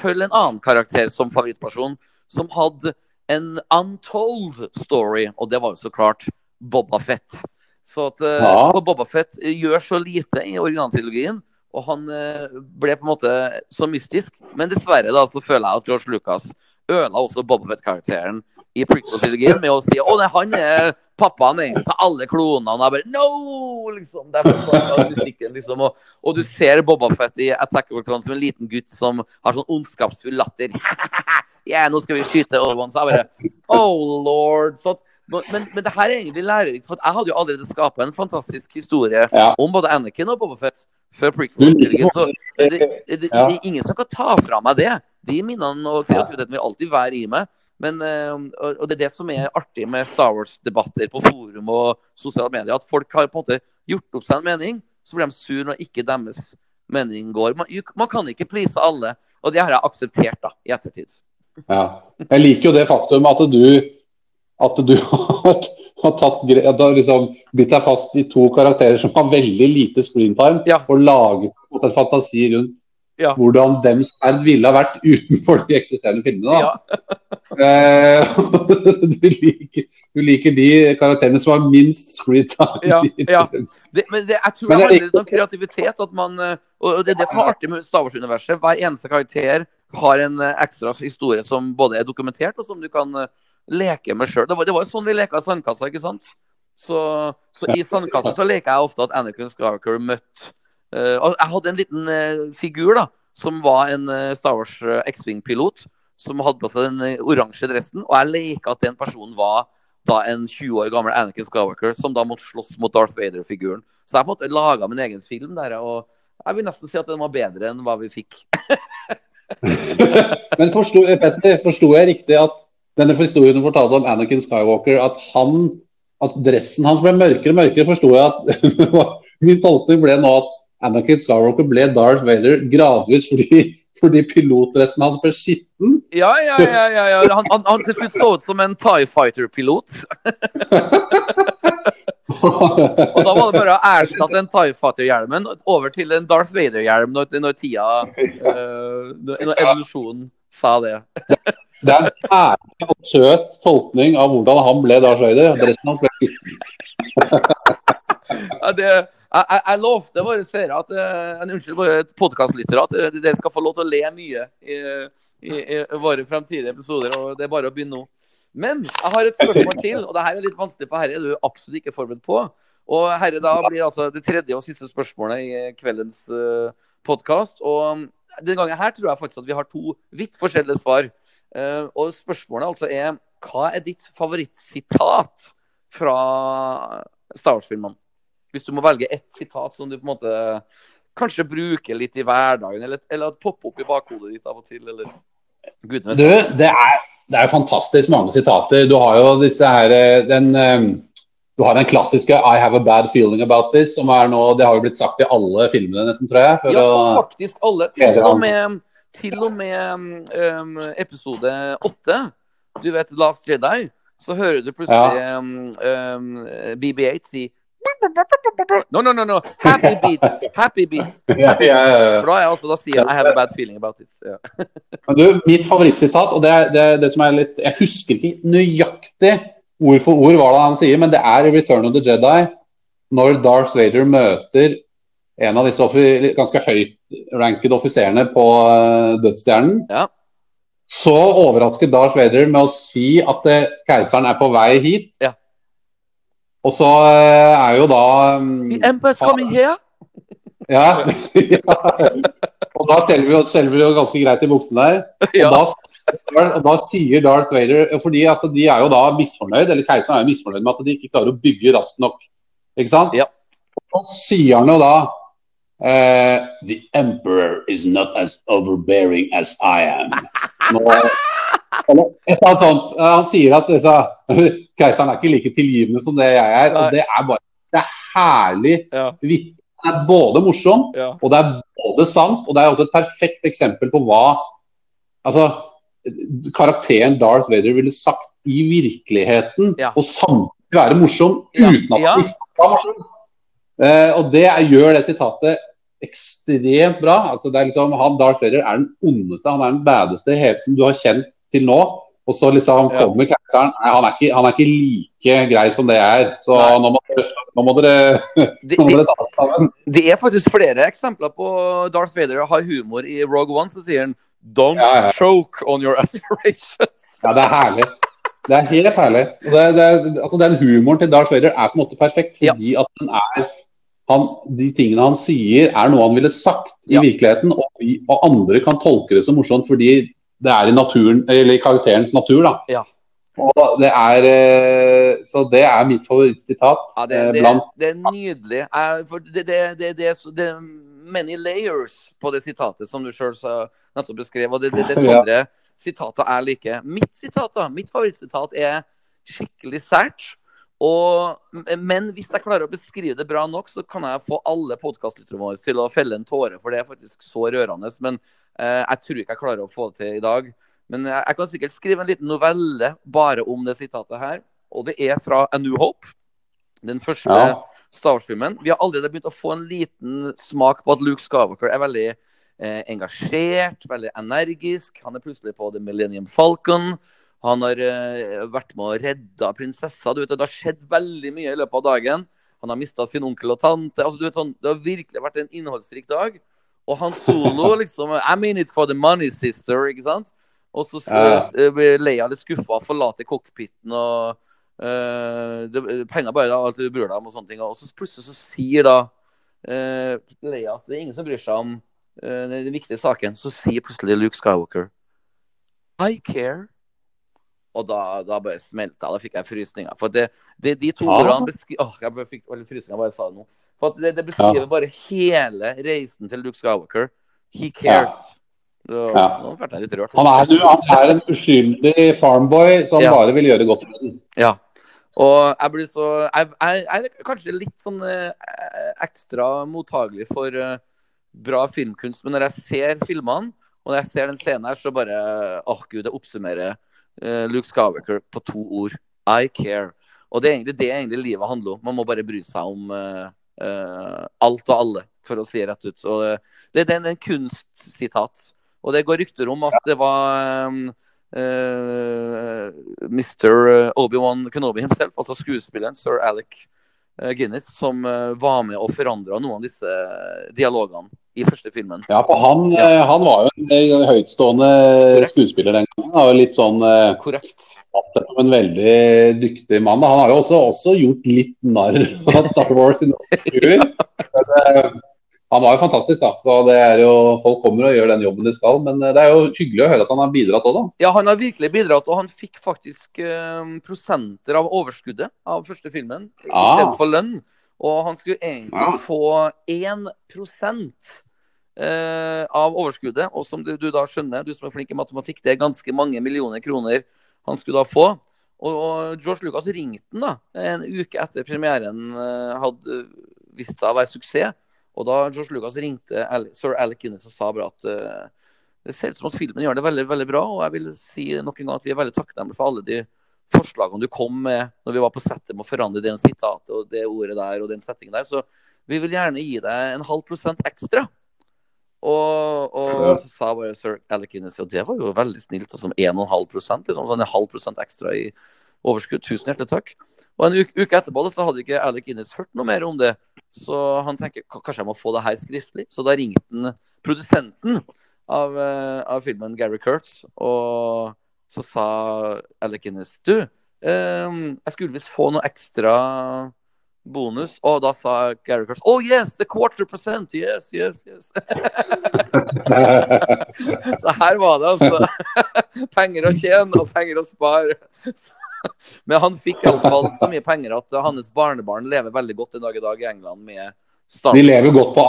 følge en annen karakter som favorittperson, som hadde en untold story, og det var jo så klart Boba Fett. Så at eh, Ja. Boba Fett gjør så lite i originaltrilogien, og han eh, ble på en måte så mystisk. Men dessverre da så føler jeg at George Lucas ødela også Boba Fett-karakteren i prequel-trilogien med å si å nei, han er pappaen egentlig til alle klonene. Og jeg bare no! liksom, mystikken, liksom. Og, og du ser Boba Fett i Attack of Clones som en liten gutt som har sånn ondskapsfull latter. Ja, nå skal vi skyte Obi-Wan. Så jeg bare Oh lord. Så, men, men det her er egentlig lærerikt, for jeg hadde jo allerede skapa en fantastisk historie Ja. om både Anakin og Boba Fett før prequel-trilogien. Så det, det, det, det er ingen som kan ta fra meg det. De minnene og kreativiteten vil alltid være i meg. Men, eh, og det er det som er artig med Star Wars-debatter på forum og sosiale medier. At folk har på en måte gjort opp seg en mening, så blir de sur når ikke deres mening går. Man, man kan ikke please alle, og det har jeg akseptert da, i ettertid. Ja. Jeg liker jo det faktum at du, at du har, har tatt, at har liksom bitt deg fast i to karakterer som har veldig lite screentime, Ja. og laget en fantasi rundt Ja. hvordan dems ferd ville ha vært utenfor de eksisterende filmene. Ja. Eh, du, liker, du liker de karakterene som har minst screentime. Ja, ja. Det, men det, jeg tror Men det er handler litt om kreativitet. At man, eh, og det er det som er artig med Star Wars-universet. Hver eneste karakter har en eh, ekstra historie som både er dokumentert, og som du kan leke meg sjøl. Det, var- jo sånn vi leka sandkassa, ikke sant? Så, så i sandkassa så leker jeg ofte at Anakin Skywalker møtte uh, Jeg hadde en liten uh, figur da, som var en uh, Star Wars X-Wing-pilot. Som hadde på seg den oransje dressen. Og jeg leka at den personen var da en 20 år gammel Anakin Skywalker som da måtte slåss mot Darth Vader-figuren. Så jeg på en måte laga min egen film der, og jeg vil nesten si at den var bedre enn hva vi fikk. Men forsto jeg riktig at denne historien du fortalte om Anakin Skywalker, at han at dressen hans ble mørkere og mørkere, forsto jeg at Min tolkning ble nå at Anakin Skywalker ble Darth Vader gradvis fordi, fordi pilotdressen hans ble skitten. Ja, ja, ja. ja, ja. Han, han, han til slutt så ut som en Tie Fighter-pilot. Og da var det bare å erstatte den Tie Fighter-hjelmen over til en Darth Vader-hjelm når, når tida når, når evolusjonen sa det. Det er en ærlig og søt tolkning av hvordan han ble da, Vader. Resten hans ble. Ja, det, jeg, jeg, lovte våre seere at uh, Unnskyld, våre podkastlyttere at eh, dere skal få lov til å le mye i, i, i våre fremtidige episoder. og Det er bare å begynne nå. Men jeg har et spørsmål til, og det her er litt vanskelig, for du er du absolutt ikke forberedt på. Og herre da blir altså det tredje og siste spørsmålet i kveldens uh, podkast. Og denne gangen her tror jeg faktisk at vi har to vidt forskjellige svar. Uh, og spørsmålet altså er hva er ditt favorittsitat fra Star Wars-filmene? Hvis du må velge ett sitat som du på en måte kanskje bruker litt i hverdagen, eller, eller popper opp i bakhodet ditt av og til, eller Gud. Du, det er, det er jo fantastisk mange sitater. Du har jo disse her eh, den, eh, Du har den klassiske 'I have a bad feeling about this', som er nå Det har jo blitt sagt i alle filmene, nesten, tror jeg. Ja, faktisk alle. Til og med, til og med um, episode åtte, du vet Last Jedi, så hører du plutselig um, um, BB8 si No, no, no, no. Happy beats. Happy beats. ja, ja, ja, ja. For da, jeg også, da sier jeg I have a bad feeling about this. Ja. Du, mitt favorittsitat, og det det, det som er litt Jeg husker ikke nøyaktig ord for ord hva det han sier, men det er i 'Return of the Jedi', når Darth Vader møter en av disse ganske høyt-rankede offiserene på uh, Dødsstjernen. Ja. Så overrasker Darth Vader med å si at eh, keiseren er på vei hit. Ja. Og så eh, er jo da um, The emperor's coming here. Ja. ja. Og da selger vi, jo- ganske greit i buksen der. Ja. Og, da, og da sier Darth Vader Fordi at de er jo da misfornøyd, eller keiseren er jo misfornøyd med at de ikke klarer å bygge raskt nok. Ikke sant? Ja. Og sier han jo da uh, The emperor is not as overbearing as I am. Nå, eller et eller annet sånt. Han sier at disse, keiseren er ikke like tilgivende som det jeg er. Nei. Og det er bare det er herlig Ja. vittig. Det er både morsomt Ja. og det er både sant, og det er også et perfekt eksempel på hva altså, karakteren Darth Vader ville sagt i virkeligheten, Ja. og samtidig være morsom Ja. uten at Ja. han var morsom. Eh, og det er, gjør det sitatet ekstremt bra. Altså, det er liksom, han Darth Vader er den ondeste, han er den badeste som du har kjent til nå. Og så liksom Ja. kommer karakteren Nei, han er, ikke, han er ikke like grei som det jeg er. Så nå må, nå må dere Det, nå må dere ta sammen. det er faktisk flere eksempler på Darth Vader har humor. I Rogue One så sier han Don't Ja, ja. choke on your aspirations. Ja, det er herlig. Det er helt herlig. Det, det, altså, den humoren til Darth Vader er på en måte perfekt, Ja. fordi at den er han, De tingene han sier, er noe han ville sagt i Ja. virkeligheten, og, vi, og andre kan tolke det som morsomt fordi det er i naturen, eller i karakterens natur. Ja. Og det er, eh, så det er mitt favorittsitat. Ja, det, eh, det, blant det er nydelig. Det, det, det, det, er så- det many layers på det sitatet som du sjøl nettopp beskrev. Og det, det, det er Ja. sitater jeg liker. Mitt sitat, da, mitt favorittsitat er skikkelig sært. Og, men hvis jeg klarer å beskrive det bra nok, så kan jeg få alle podkastlytterne våre til å felle en tåre, for det er faktisk så rørende. Men eh, jeg tror ikke jeg klarer å få det til i dag. Men jeg, jeg kan sikkert skrive en liten novelle bare om det sitatet her. Og det er fra A New Hope. Den første Ja. Star Wars-filmen. Vi har allerede begynt å få en liten smak på at Luke Skywalker er veldig eh, engasjert, veldig energisk. Han er plutselig på The Millennium Falcon. Han har eh, vært med å redde prinsessa. Du vet, det har skjedd veldig mye i løpet av dagen. Han har mista sin onkel og tante. Altså, du vet, sånn, det har virkelig vært en innholdsrik dag. Og han solo liksom I'm in it for the money, sister. ikke sant? Og så Ja. eh, blir Leia litt skuffa, forlater cockpiten og eh, det, Penger bare da, alt du bryr deg om og sånne ting. Og så plutselig så sier da uh, Leia at det er ingen som bryr seg om uh, den viktige saken. Så sier plutselig Luke Skywalker I care. Og da, da bare smelta. Da fikk jeg frysninger. For det, det, de to Ja. ordene beskriver Åh, jeg fikk frysninger bare jeg sa det nå. For det, det beskriver bare hele reisen til Luke Skywalker. He cares. Så, Ja. Han er, han er en uskyldig farmboy som Ja. bare vil gjøre godt med den. Ja. Og jeg blir så Jeg, jeg, jeg er kanskje litt sånn eh, ekstra mottagelig for eh, bra filmkunst, men når jeg ser filmene, og når jeg ser den scenen her, så bare Åh, gud, det oppsummerer eh, Luke Skywalker på to ord. I care. Og det er egentlig det egentlig livet handler om. Man må bare bry seg om eh, eh, alt og alle, for å si det rett ut. Så det, det, det er en kunstsitat. Og det går rykter om at det var um, eh, Mr. Obi-Wan Kenobi himself, altså skuespilleren sir Alec eh, Guinness, som eh, var med og forandra noen av disse dialogene i første filmen. Ja, for han, Ja. eh, han var jo en høytstående høytstående skuespiller den gangen. Og litt sånn eh, Korrekt. en veldig dyktig mann. Han har jo også, også gjort litt narr av Star Wars i noen figurer. Han var jo fantastisk, da. Så det er jo, Folk kommer og gjør den jobben de skal. Men eh, det er jo hyggelig å høre at han har bidratt òg, da. Ja, han har virkelig bidratt, og han fikk faktisk eh, prosenter av overskuddet av første filmen ja. istedenfor lønn. Og han skulle egentlig ja. få 1 eh, av overskuddet. Og som du, du da skjønner, du som er flink i matematikk, det er ganske mange millioner kroner han skulle da få. Og, og George Lucas ringte han da, en uke etter premieren eh, hadde vist seg å være suksess. Og da George Lucas ringte sir Alec Guinness og sa bare at eh, det ser ut som at filmen gjør det veldig veldig bra. Og jeg vil si nok en gang at vi er veldig takknemlige for alle de forslagene du kom med når vi var på settet med å forandre det sitatet og det ordet der og den settingen der. Så vi vil gjerne gi deg en halv prosent ekstra. Og, og så sa bare sir Alec Guinness at det var jo veldig snilt. Altså 1,5 liksom, sånn en halv prosent ekstra i overskudd. Tusen hjertelig takk. Og en uke, uke etterpå da, så hadde ikke Alec Guinness hørt noe mer om det. Så han tenker kanskje jeg må få det her skriftlig. Så da ringte han produsenten av, eh, av filmen, Gary Kurtz, og så sa Alec Guinness Du, eh, jeg skulle visst få noe ekstra bonus. Og da sa Gary Kurtz Oh yes, the quarter percent. Yes, yes, yes. Så her var det altså penger å tjene og penger å spare. Men han fikk iallfall så mye penger at hans barnebarn lever veldig godt en dag i dag i England med Starbucks. De lever godt på,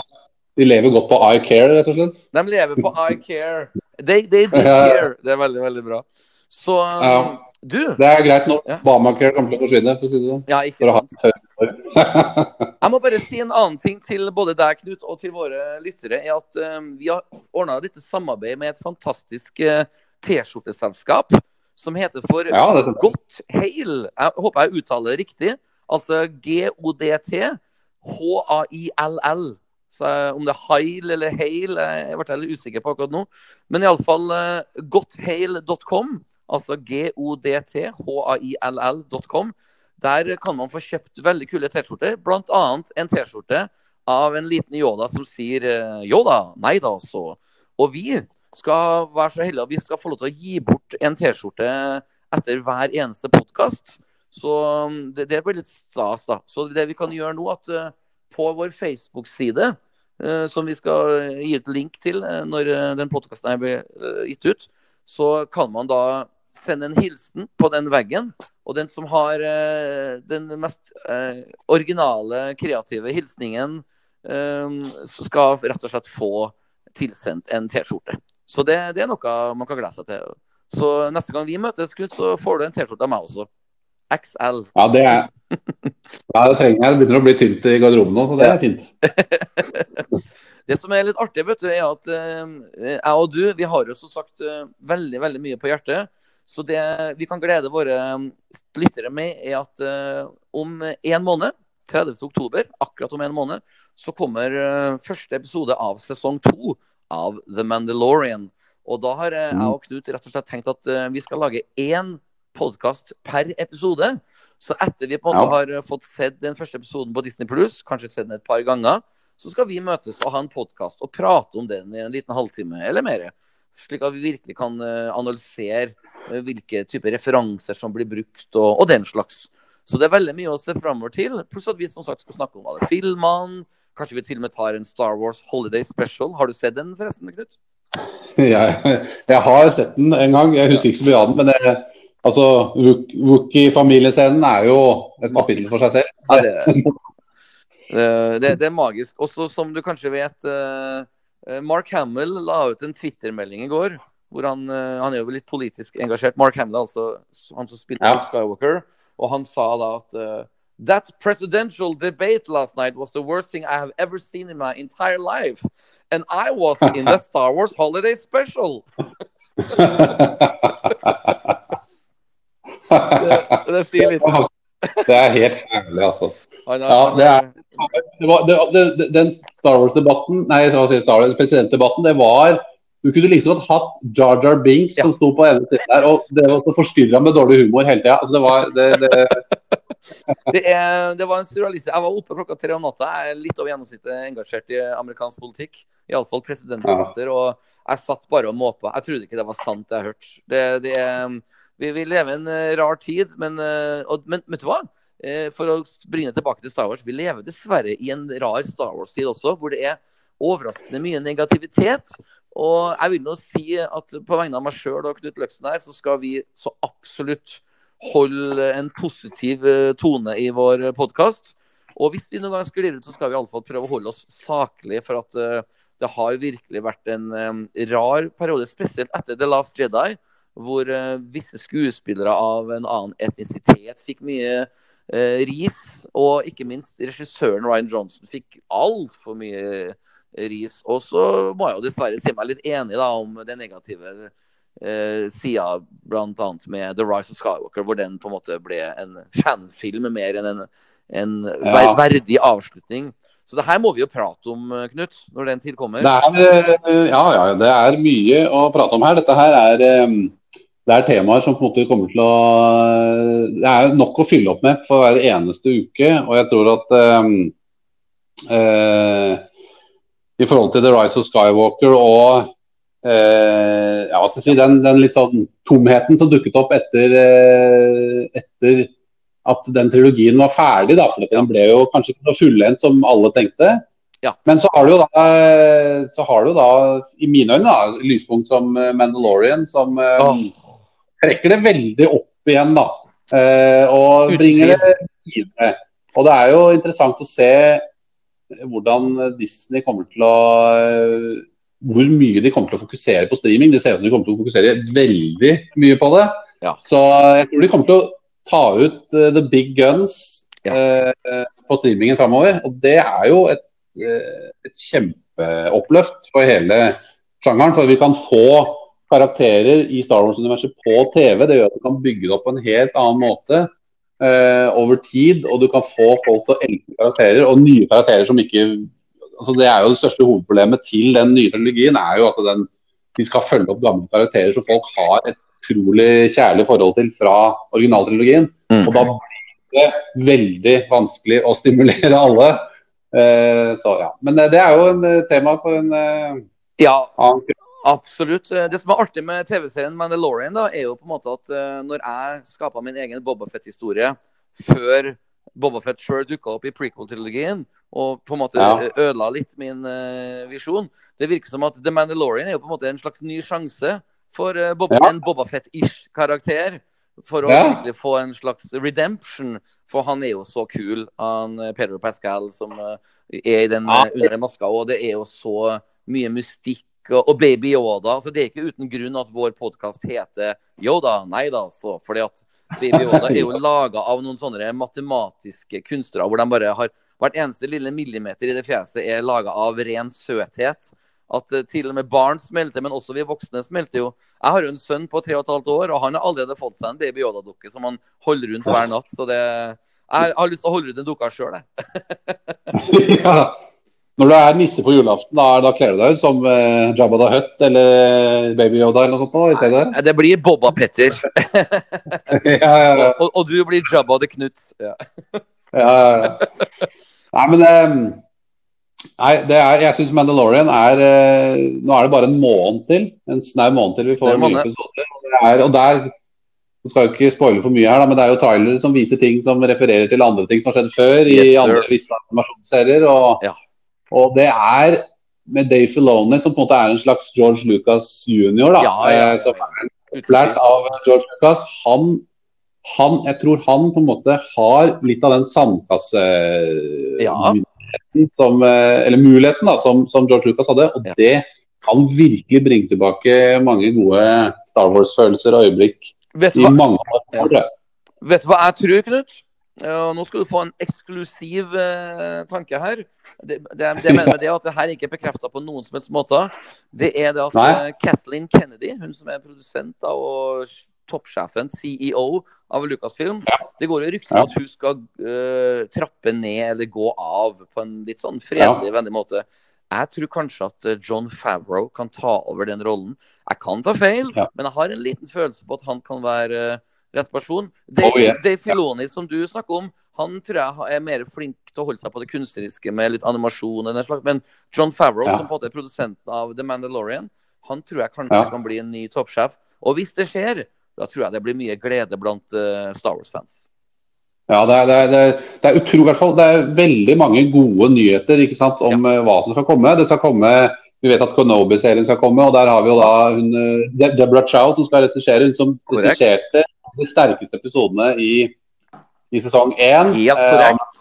de lever godt på I Care, rett og slett. De lever på I care. They, they do care. Det er veldig, veldig bra. Så Ja. du Det er greit når Ja. Obamacare kommer til å forsvinne, for å si det sånn. Ja, ikke sant. Jeg må bare si en annen ting til både deg, Knut, og til våre lyttere. er at um, Vi har ordna dette samarbeid med et fantastisk uh, T-skjorteselskap som heter for Ja, det. Godt Hail. Jeg håper jeg uttaler det riktig. Altså G-O-D-T H-A-I-L-L. Så eh, Om det er Hail eller Hail, jeg ble litt usikker på akkurat nå. Men iallfall uh, godthail.com altså godthill.com. Der kan man få kjøpt veldig kule T-skjorter, bl.a. en T-skjorte av en liten Yoda som sier eh, Yoda, nei da, så. Og vi skal være så heldige at vi skal få lov til å gi bort en T-skjorte etter hver eneste podkast. Så um, det, det, blir litt stas, da. Så det vi kan gjøre nå, at uh, på vår Facebook-side, uh, som vi skal gi et link til uh, når den podkasten blir gitt ut, så kan man da sende en hilsen på den veggen. Og den som har den mest originale, kreative hilsningen, skal rett og slett få tilsendt en T-skjorte. Så det, det, er noe man kan glede seg til. Så neste gang vi møtes, Knut, så får du en T-skjorte av meg også. XL. Ja, det er ja, det trenger jeg. Det begynner å bli tynt i garderoben nå, så det er fint. det som er litt artig, vet du, er at uh, jeg og du vi har jo som sagt uh, veldig veldig mye på hjertet. Så det vi kan glede våre lyttere med, er at uh, om en måned, 30. oktober, akkurat om en måned, så kommer første episode av sesong to av The Mandalorian. Og da har jeg og Knut rett og slett tenkt at vi skal lage én podkast per episode. Så etter vi på en måte har fått sett den første episoden på Disney Pluss, kanskje sett den et par ganger, så skal vi møtes og ha en podkast og prate om den i en liten halvtime eller mer. Slik at vi virkelig kan analysere hvilke typer referanser som blir brukt, og, og, den slags. Så det er veldig mye å se framover til. Pluss at vi som sagt skal snakke om alle filmene. Kanskje vi til og med tar en Star Wars Holiday Special. Har du sett den forresten, Knut? Jeg, jeg har sett den en gang. Jeg husker ikke så mye av den. men det Altså, Wookie-familiescenen er jo et kapittel for seg selv. Ja, det, det, det, er magisk. Også som du kanskje vet, uh, Mark Hamill la ut en Twitter-melding i går. hvor han, uh, han, er jo litt politisk engasjert. Mark Hamill, altså han som spilte ja. Skywalker. Og han sa da at That presidential debate last night was the worst thing I have ever seen in my entire life. And I was in the Star Wars holiday special. det, det, sier litt. Det er helt ærlig, altså. Ja, det er, det var, det, den Star Wars-debatten, nei, Star Wars presidentdebatten, det var Du kunne liksom hatt Jar Jar Binks ja. som sto på ene siden der, og det var forstyrra med dårlig humor hele tida. Altså, det var det, er, det, var en surrealist. Jeg var oppe klokka tre om natta. Jeg er litt over gjennomsnittet engasjert i amerikansk politikk. Iallfall presidentdebatter. Ja. Og jeg satt bare og måpa. Jeg trodde ikke det var sant, det jeg hørte. Det, det er vi, vi lever i en uh, rar tid, men, uh, og, men vet du hva? Uh, for å bringe det tilbake til Star Wars. Vi lever dessverre i en rar Star Wars-tid også, hvor det er overraskende mye negativitet. Og jeg vil nå si at på vegne av meg sjøl og Knut Løksen her, så skal vi så absolutt holde en positiv tone i vår podkast. Og hvis vi noen gang sklir ut, så skal vi iallfall prøve å holde oss saklige. For at det har jo virkelig vært en um, rar periode, spesielt etter The Last Jedi hvor visse skuespillere av en annen etnisitet fikk mye ris. Og ikke minst regissøren Ryan Johnson fikk altfor mye eh, ris. Og så må jeg jo dessverre si meg litt enig da, om det negative uh, sida, bl.a. med The Rise of Skywalker, hvor den på en måte ble en fanfilm mer enn en, en ja. verdig avslutning. Så det her må vi jo prate om, Knut, når den tid kommer. Det er, ja, ja, det er mye å prate om her. Dette her er um det er temaer som på en måte kommer til å Det er nok å fylle opp med for hver eneste uke. Og jeg tror at um, uh, i forhold til The Rise of Skywalker og uh, ja, si, den, den, litt sånn tomheten som dukket opp etter, uh, etter at den trilogien var ferdig, da, for den ble jo kanskje ikke så fullendt som alle tenkte. Ja. Men så har du jo da, så har du da i mine øyne, da, lyspunkt som Mandalorian, som oh trekker det veldig opp igjen, da. Eh, og bringer det videre. Og det er jo interessant å se hvordan Disney kommer til å Hvor mye de kommer til å fokusere på streaming. Det ser ut som de kommer til å fokusere veldig mye på det. Ja. Så jeg tror de kommer til å ta ut uh, the big guns ja. uh, på streamingen framover. Og det er jo et, uh, et kjempeoppløft for hele sjangeren. For vi kan få karakterer i Star Wars-universet på TV. Det gjør at du kan bygge det opp på en helt annen måte over tid. Og du kan få folk til å elske karakterer, og nye karakterer som ikke altså Det er jo det største hovedproblemet til den nye trilogien, er jo at den, de skal følge opp gamle karakterer som folk har et utrolig kjærlig forhold til fra originaltrilogien. Mm. Og da blir det veldig vanskelig å stimulere alle. Eh, så ja. Men eh, det er jo en eh, tema for en eh, Ja, annen Absolutt. Eh, Det som er artig med TV-serien Mandalorian, da, er jo på en måte at når jeg skapa min egen Bobafett-historie før Bobafett sjøl dukka opp i prequel-trilogien, og på en måte Ja. ødela litt min uh, visjon Det virker som at The Mandalorian er jo på en måte en slags ny sjanse for uh, Bob Ja. en Bobafett-ish karakter. For å Ja. få en slags redemption. For han er jo så kul, han eh, Pedro Pascal, som uh, er i den, under den maska. Og det er jo så mye mystikk og, Baby Yoda. Så det er ikke uten grunn at vår podkast heter Yoda. Nei da, så. Fordi at Baby Yoda er jo laga av noen sånne matematiske kunstnere hvor de bare har Hvert eneste lille millimeter i det fjeset er laga av ren søthet. At eh, til og med barn smelter, men også vi voksne smelter jo. Jeg har jo en sønn på tre og et halvt år, og han har allerede fått seg en Baby Yoda-dukke som han holder rundt hver natt. Så det Jeg har lyst til å holde rundt den dukka sjøl, jeg. Når du er nisse på julaften, da, da kler du deg ut som eh, Jabba the Hutt eller Baby Yoda eller noe sånt Da, i? Nei, Det blir Bobba Petter. ja, ja, ja. Og, og du blir Jabba the Knut. Ja. ja, ja. Nei, men um, Nei, det er, jeg syns Mandalorian er eh, Nå er det bare en måned til. En snau måned til vi får nye episoder. Og, er, og der jeg skal jo ikke spoile for mye her, da, men det er jo trailere som viser ting som refererer til andre ting som har skjedd før i Yes, sir. andre visse animasjonsserier. Og, Ja. Og det er med Dave Filoni, som på en måte er en slags George Lucas jr., da, Ja, ja, ja, eh, som er opplært av George Lucas. Han, han, jeg tror han på en måte har litt av den sandkasse... Ja. Som, eh, eller muligheten da, som, som George Lucas hadde. Og det kan virkelig bringe tilbake mange gode Star Wars-følelser og øyeblikk Vet du i mange år. Vet du hva jeg tror, Knut? Ja, nå skal du få en eksklusiv eh, tanke her. Det, det, det mener med det er at det her ikke er bekrefta på noen som helst måte. Det er det at Nei. eh, Kathleen Kennedy, hun som er produsent av, og toppsjefen, CEO av Lucasfilm Det går jo rykter om Ja. at hun skal uh, trappe ned eller gå av på en litt sånn fredelig, vennlig måte. Jeg tror kanskje at eh, John Favreau kan ta over den rollen. Jeg kan ta feil, Ja. men jeg har en liten følelse på at han kan være eh, rett person. Dave, Oh, yeah. Dave Filoni, som du snakker om, han tror jeg er mer flink til å holde seg på det kunstneriske med litt animasjon. Men John Favreau, Ja. som på en måte er produsenten av The Mandalorian, han tror jeg kanskje Ja. kan bli en ny toppsjef. Og hvis det skjer, da tror jeg det blir mye glede blant uh, Star Wars-fans. Ja, det er, det er, det er, det er fall, det er veldig mange gode nyheter ikke sant, om ja. hva som skal komme. Det skal komme Vi vet at Konobi-serien skal komme, og der har vi jo da hun, eh, Deborah Chow som skal regissere. Hun som regisserte de sterkeste episodene i, i sesong én. Helt eh, korrekt.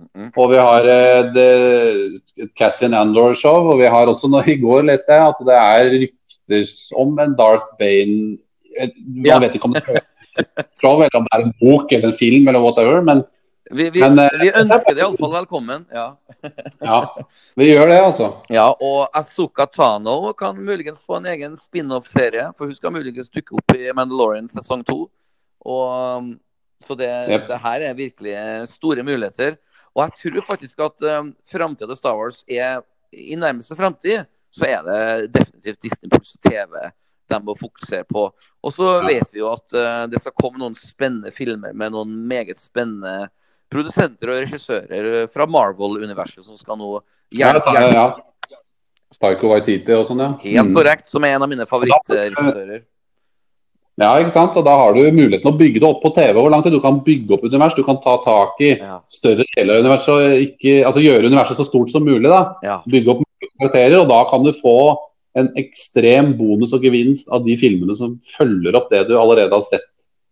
Mhm. Og vi har eh, Cassian Andor-show, og vi har også nå I går leste jeg at det er rykter om en Darth Bane Man Ja. vet ikke om det er show, eller om det er en bok eller en film eller whatever, men Vi, vi, Men, eh, vi ønsker det iallfall velkommen. Ja. ja, vi gjør det, altså. ja, og Azuka Tano kan muligens få en egen spin-off-serie. For hun skal muligens dukke opp i Mandalorian sesong to. Og, um, så det, Yep. det her er virkelig store muligheter. Og jeg tror faktisk at um, framtida til Star Wars er I nærmeste framtid så er det definitivt Disney Plus og TV de må fokusere på. Og så Ja. vet vi jo at uh, det skal komme noen spennende filmer med noen meget spennende produsenter og regissører fra Marvel-universet som skal nå Ja, hjelpe ja, ja. Staiko Waititi og sånn, ja. Helt Mm. korrekt, som er en av mine favorittregissører. Ja, ikke sant? Og da har du muligheten å bygge det opp på TV. Hvor lang tid du kan bygge opp univers. Du kan ta tak i større deler av universet og ikke, altså gjøre universet så stort som mulig. da. ja. Bygge opp karakterer, og da kan du få en ekstrem bonus og gevinst av de filmene som følger opp det du allerede har sett.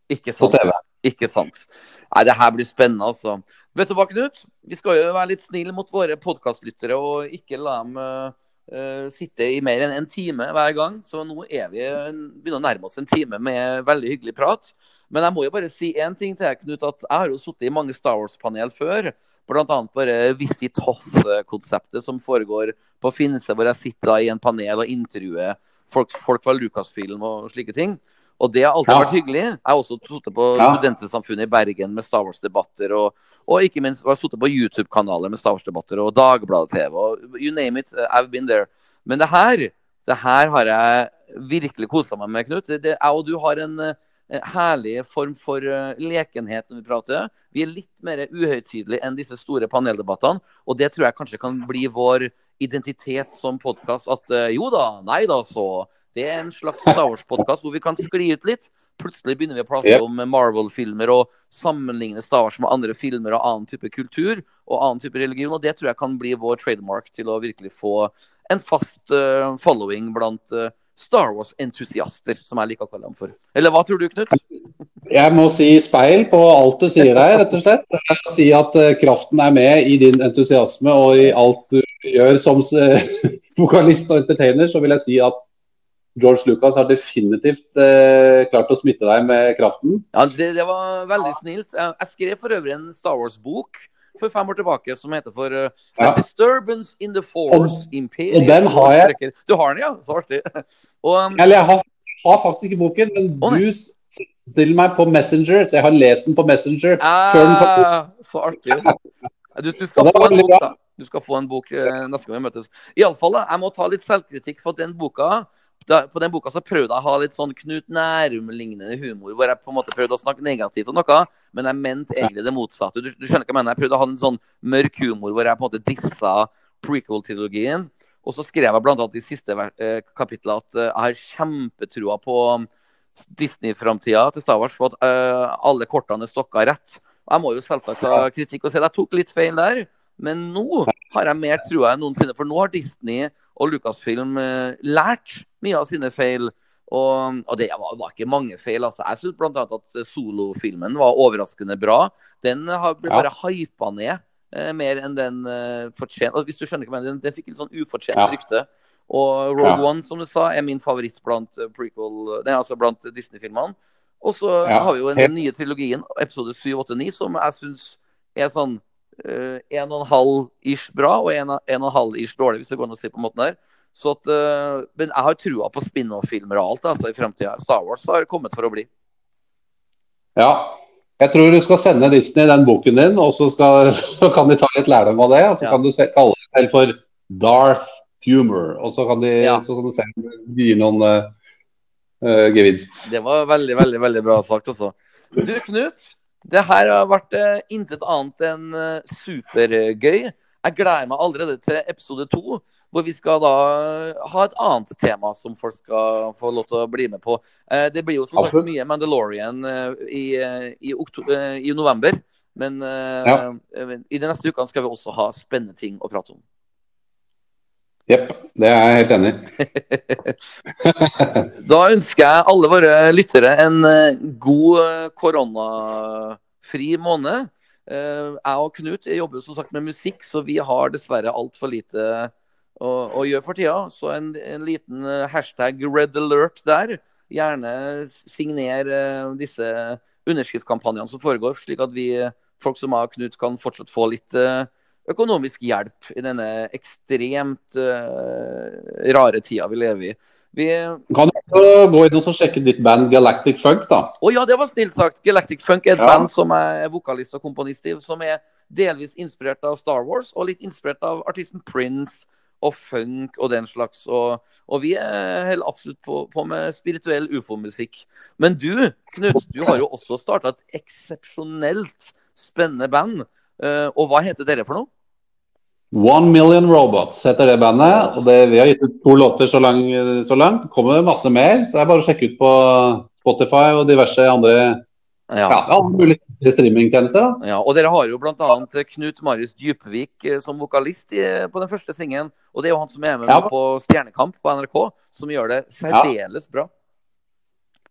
Ikke På. TV. Ikke sant. Nei, det her blir spennende, altså. Vet du hva, Knut? Vi skal jo være litt snille mot våre podkastlyttere og ikke la dem eh, eh, sitte i mer enn en time hver gang. Så nå er vi begynner å nærme oss en time med veldig hyggelig prat. Men jeg må jo bare si én ting til deg, Knut. At jeg har jo sittet i mange Star Wars-panel før. Bl.a. bare Visit Hoth-konseptet som foregår på Finse, hvor jeg sitter i en panel og intervjuer folk, folk fra Lucasfilm og slike ting. Og det har alltid Ja. vært hyggelig. Jeg har også sittet på Ja. Studentersamfunnet i Bergen med Star Wars-debatter. Og, og ikke minst har jeg sittet på YouTube-kanaler med Star Wars-debatter og Dagbladet-TV. og You name it, I've been there. Men det her, det her har jeg virkelig kosa meg med, Knut. Det, jeg og du har en eh, herlig form for eh, lekenhet når vi prater. Vi er litt mer uhøytidelige enn disse store paneldebattene. Og det tror jeg kanskje kan bli vår identitet som podkast. At eh, jo da, nei da, så. Det er en slags Star Wars-podkast hvor vi kan skli ut litt. Plutselig begynner vi å prate Yep. om Marvel-filmer og sammenligne Star Wars med andre filmer og annen type kultur og annen type religion. Og det tror jeg kan bli vår trademark til å virkelig få en fast uh, following blant uh, Star Wars-entusiaster, som jeg liker å kalle dem for. Eller hva tror du, Knut? Jeg må si speil på alt du sier der, rett og slett. Jeg må si at uh, kraften er med i din entusiasme og i alt du gjør som vokalist og entertainer, så vil jeg si at George Lucas har definitivt eh, klart å smitte deg med kraften. Ja, det, det var veldig snilt. Jeg, jeg skrev for øvrig en Star Wars-bok for fem år tilbake som heter for uh, Ja. Disturbance in the Force Imperium. og den har jeg. Du har den, ja? Så artig. Og, um, Eller jeg har, har faktisk ikke boken, men Å, du stiller meg på Messenger, så jeg har lest den på Messenger. ah, så artig. Du, du, skal få en bok, da. Du skal få en bok eh, neste gang vi møtes. Iallfall, jeg må ta litt selvkritikk for at den boka. Da, på den boka så prøvde jeg å ha litt sånn Knut Nærum-lignende humor, hvor jeg på en måte prøvde å snakke negativt om noe, men jeg mente egentlig det motsatte. Du, du skjønner hva jeg mener? Jeg prøvde å ha en sånn mørk humor hvor jeg på en måte dissa prequel-trilogien. Og så skrev jeg annet i siste eh, kapittel at eh, jeg har kjempetrua på Disney-framtida til Star Wars for at eh, alle kortene er stokka rett. Jeg må jo selvsagt ta kritikk og si at jeg tok litt feil der. Men nå har jeg mer trua enn noensinne, for nå har Disney og Lucasfilm eh, lært mye av sine feil. Og, og det var, var ikke mange feil. altså. Jeg syns bl.a. at solofilmen var overraskende bra. Den har ble Ja. bare hypa ned eh, mer enn den eh, fortjente. Hvis du skjønner hva jeg den, den fikk litt sånn ufortjent Ja. rykte. Og Rogue Ja. One, som du sa, er min favoritt blant eh, prequel, nei, altså blant Disney-filmene. Og så Ja, har vi jo den nye trilogien, episode 7, 8, 9, som jeg syns er sånn eh, en og en halv ish bra og en, en og en halv ish dårlig, hvis det går an å si på måten her. Så at, uh, men jeg har trua på spin-off-filmer og alt altså, i framtida. Star Wars har kommet for å bli. Ja. Jeg tror du skal sende Disney den boken din, og så, skal, så kan de ta litt lærdom av det. Og så Ja. kan du kalle det selv for Darth Humor. Og så kan, de, Ja. så kan du se om det gir noen eh, gevinst. Det var veldig, veldig veldig bra sagt altså. Du, Knut. Det her har vært eh, intet annet enn eh, supergøy. Jeg gleder meg allerede til episode to, hvor vi skal da ha et annet tema som folk skal få lov til å bli med på. Eh, det blir jo som sagt mye Mandalorian eh, i, eh, i, eh, i november. Men eh, Ja. eh, i de neste ukene skal vi også ha spennende ting å prate om. Jepp, det er jeg helt enig i. Da ønsker jeg alle våre lyttere en eh, god eh, koronafri måned. Eh, Jeg og Knut jobber som sagt med musikk, så vi har dessverre altfor lite å, å gjøre for tida. Så en, en liten hashtag red alert der. Gjerne signer disse underskriftskampanjene som foregår, slik at vi, folk som meg og Knut, kan fortsatt få litt økonomisk hjelp i denne ekstremt uh, rare tida vi lever i. Vi, kan du gå inn og sjekke ditt band Galactic Funk, da. Å ja, det var snilt sagt. Galactic Funk er et Ja. band som er vokalist og komponist i, som er delvis inspirert av Star Wars og litt inspirert av artisten Prince og funk og den slags. Og, og vi helt absolutt på, på med spirituell ufo-musikk. Men du, Knut, du har jo også starta et eksepsjonelt spennende band. Eh, og hva heter dere for noe? One Million Robots heter det bandet. og det, Vi har gitt ut to låter så, lang, så langt. Det kommer masse mer, så det er bare å sjekke ut på Spotify og diverse andre ja, alle mulige streamingtjenester. Ja, og dere har jo bl.a. Knut Marius Djupvik eh, som vokalist i, på den første singelen. Og det er jo han som er med Ja. på Stjernekamp på NRK, som gjør det særdeles bra.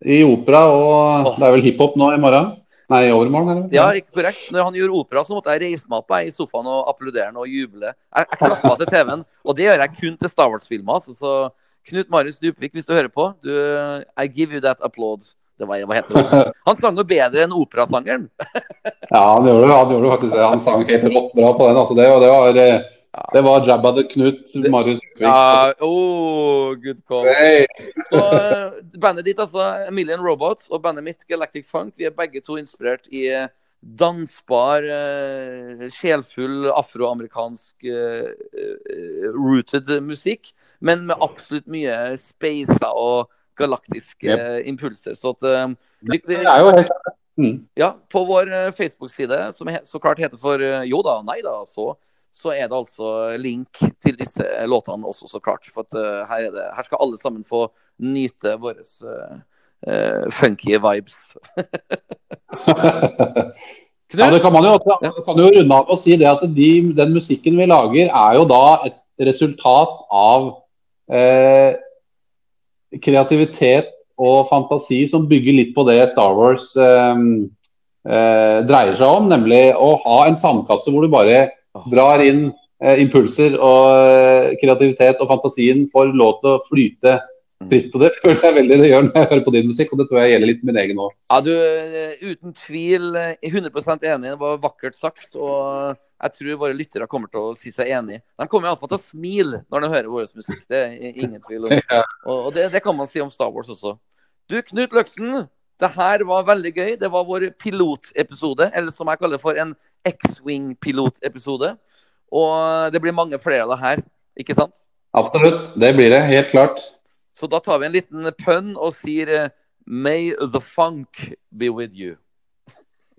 I opera og oh. det er vel hiphop nå i morgen? Nei, i overmorgen, eller? Ja, ikke korrekt. Når han gjorde opera, så måtte jeg reise meg opp jeg, i sofaen og applaudere og juble. Jeg, jeg klappa til TV-en, og det gjør jeg kun til Star Wars-filmer. Altså, så Knut Marius Dupvik, hvis du hører på, du, I give you that applaud. Det var, hva heter det? Han sang jo bedre enn operasangeren. Ja, han gjorde, han gjorde faktisk det. Han sang helt rått bra på den. Altså, det, og det var, eh, det var Jabba the Knut, Marius Vik. Ja, oh, good call. Hey. Så eh, bandet ditt, altså, Million Robots, og bandet mitt, Galactic Funk, vi er begge to inspirert i eh, dansbar, uh, sjelfull afroamerikansk uh, rooted musikk, men med absolutt mye speisa og galaktiske impulser. Så at vi, vi, Det er jo helt mm. ja, på vår Facebook-side, som he så klart heter for Jo da, nei da, så, så er det altså link til disse låtene også, så klart. For at her, er det, her skal alle sammen få nyte våre uh, funky vibes. Ja, det kan man jo kan jo runde av og si det at de, den musikken vi lager, er jo da et resultat av eh, kreativitet og fantasi som bygger litt på det Star Wars eh, eh, dreier seg om, nemlig å ha en sandkasse hvor du bare drar inn eh, impulser og eh, kreativitet, og fantasien får lov til å flyte fritt. på det føler jeg veldig det gjør når jeg hører på din musikk, og det tror jeg gjelder litt min egen òg. Ja, du, eh, uten tvil eh, 100 enig. Det var vakkert sagt. Og jeg tror våre lyttere kommer til å si seg enig. De kommer iallfall til å smile når de hører vår musikk. Det er ingen tvil om. Og og det, det kan man si om Star Wars også. Du, Knut Løksen. Det her var veldig gøy. Det var vår pilotepisode, eller som jeg kaller for en X-Wing-pilotepisode. Og det blir mange flere av det her, ikke sant? Absolutt, det blir det. Helt klart. Så da tar vi en liten pønn og sier eh, May the funk be with you.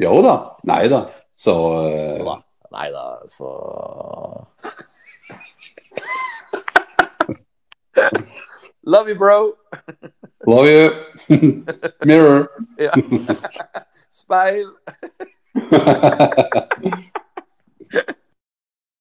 Jo da. Nei da. Så uh... Nei da, så Love you, bro. love you. Mirror. Speil.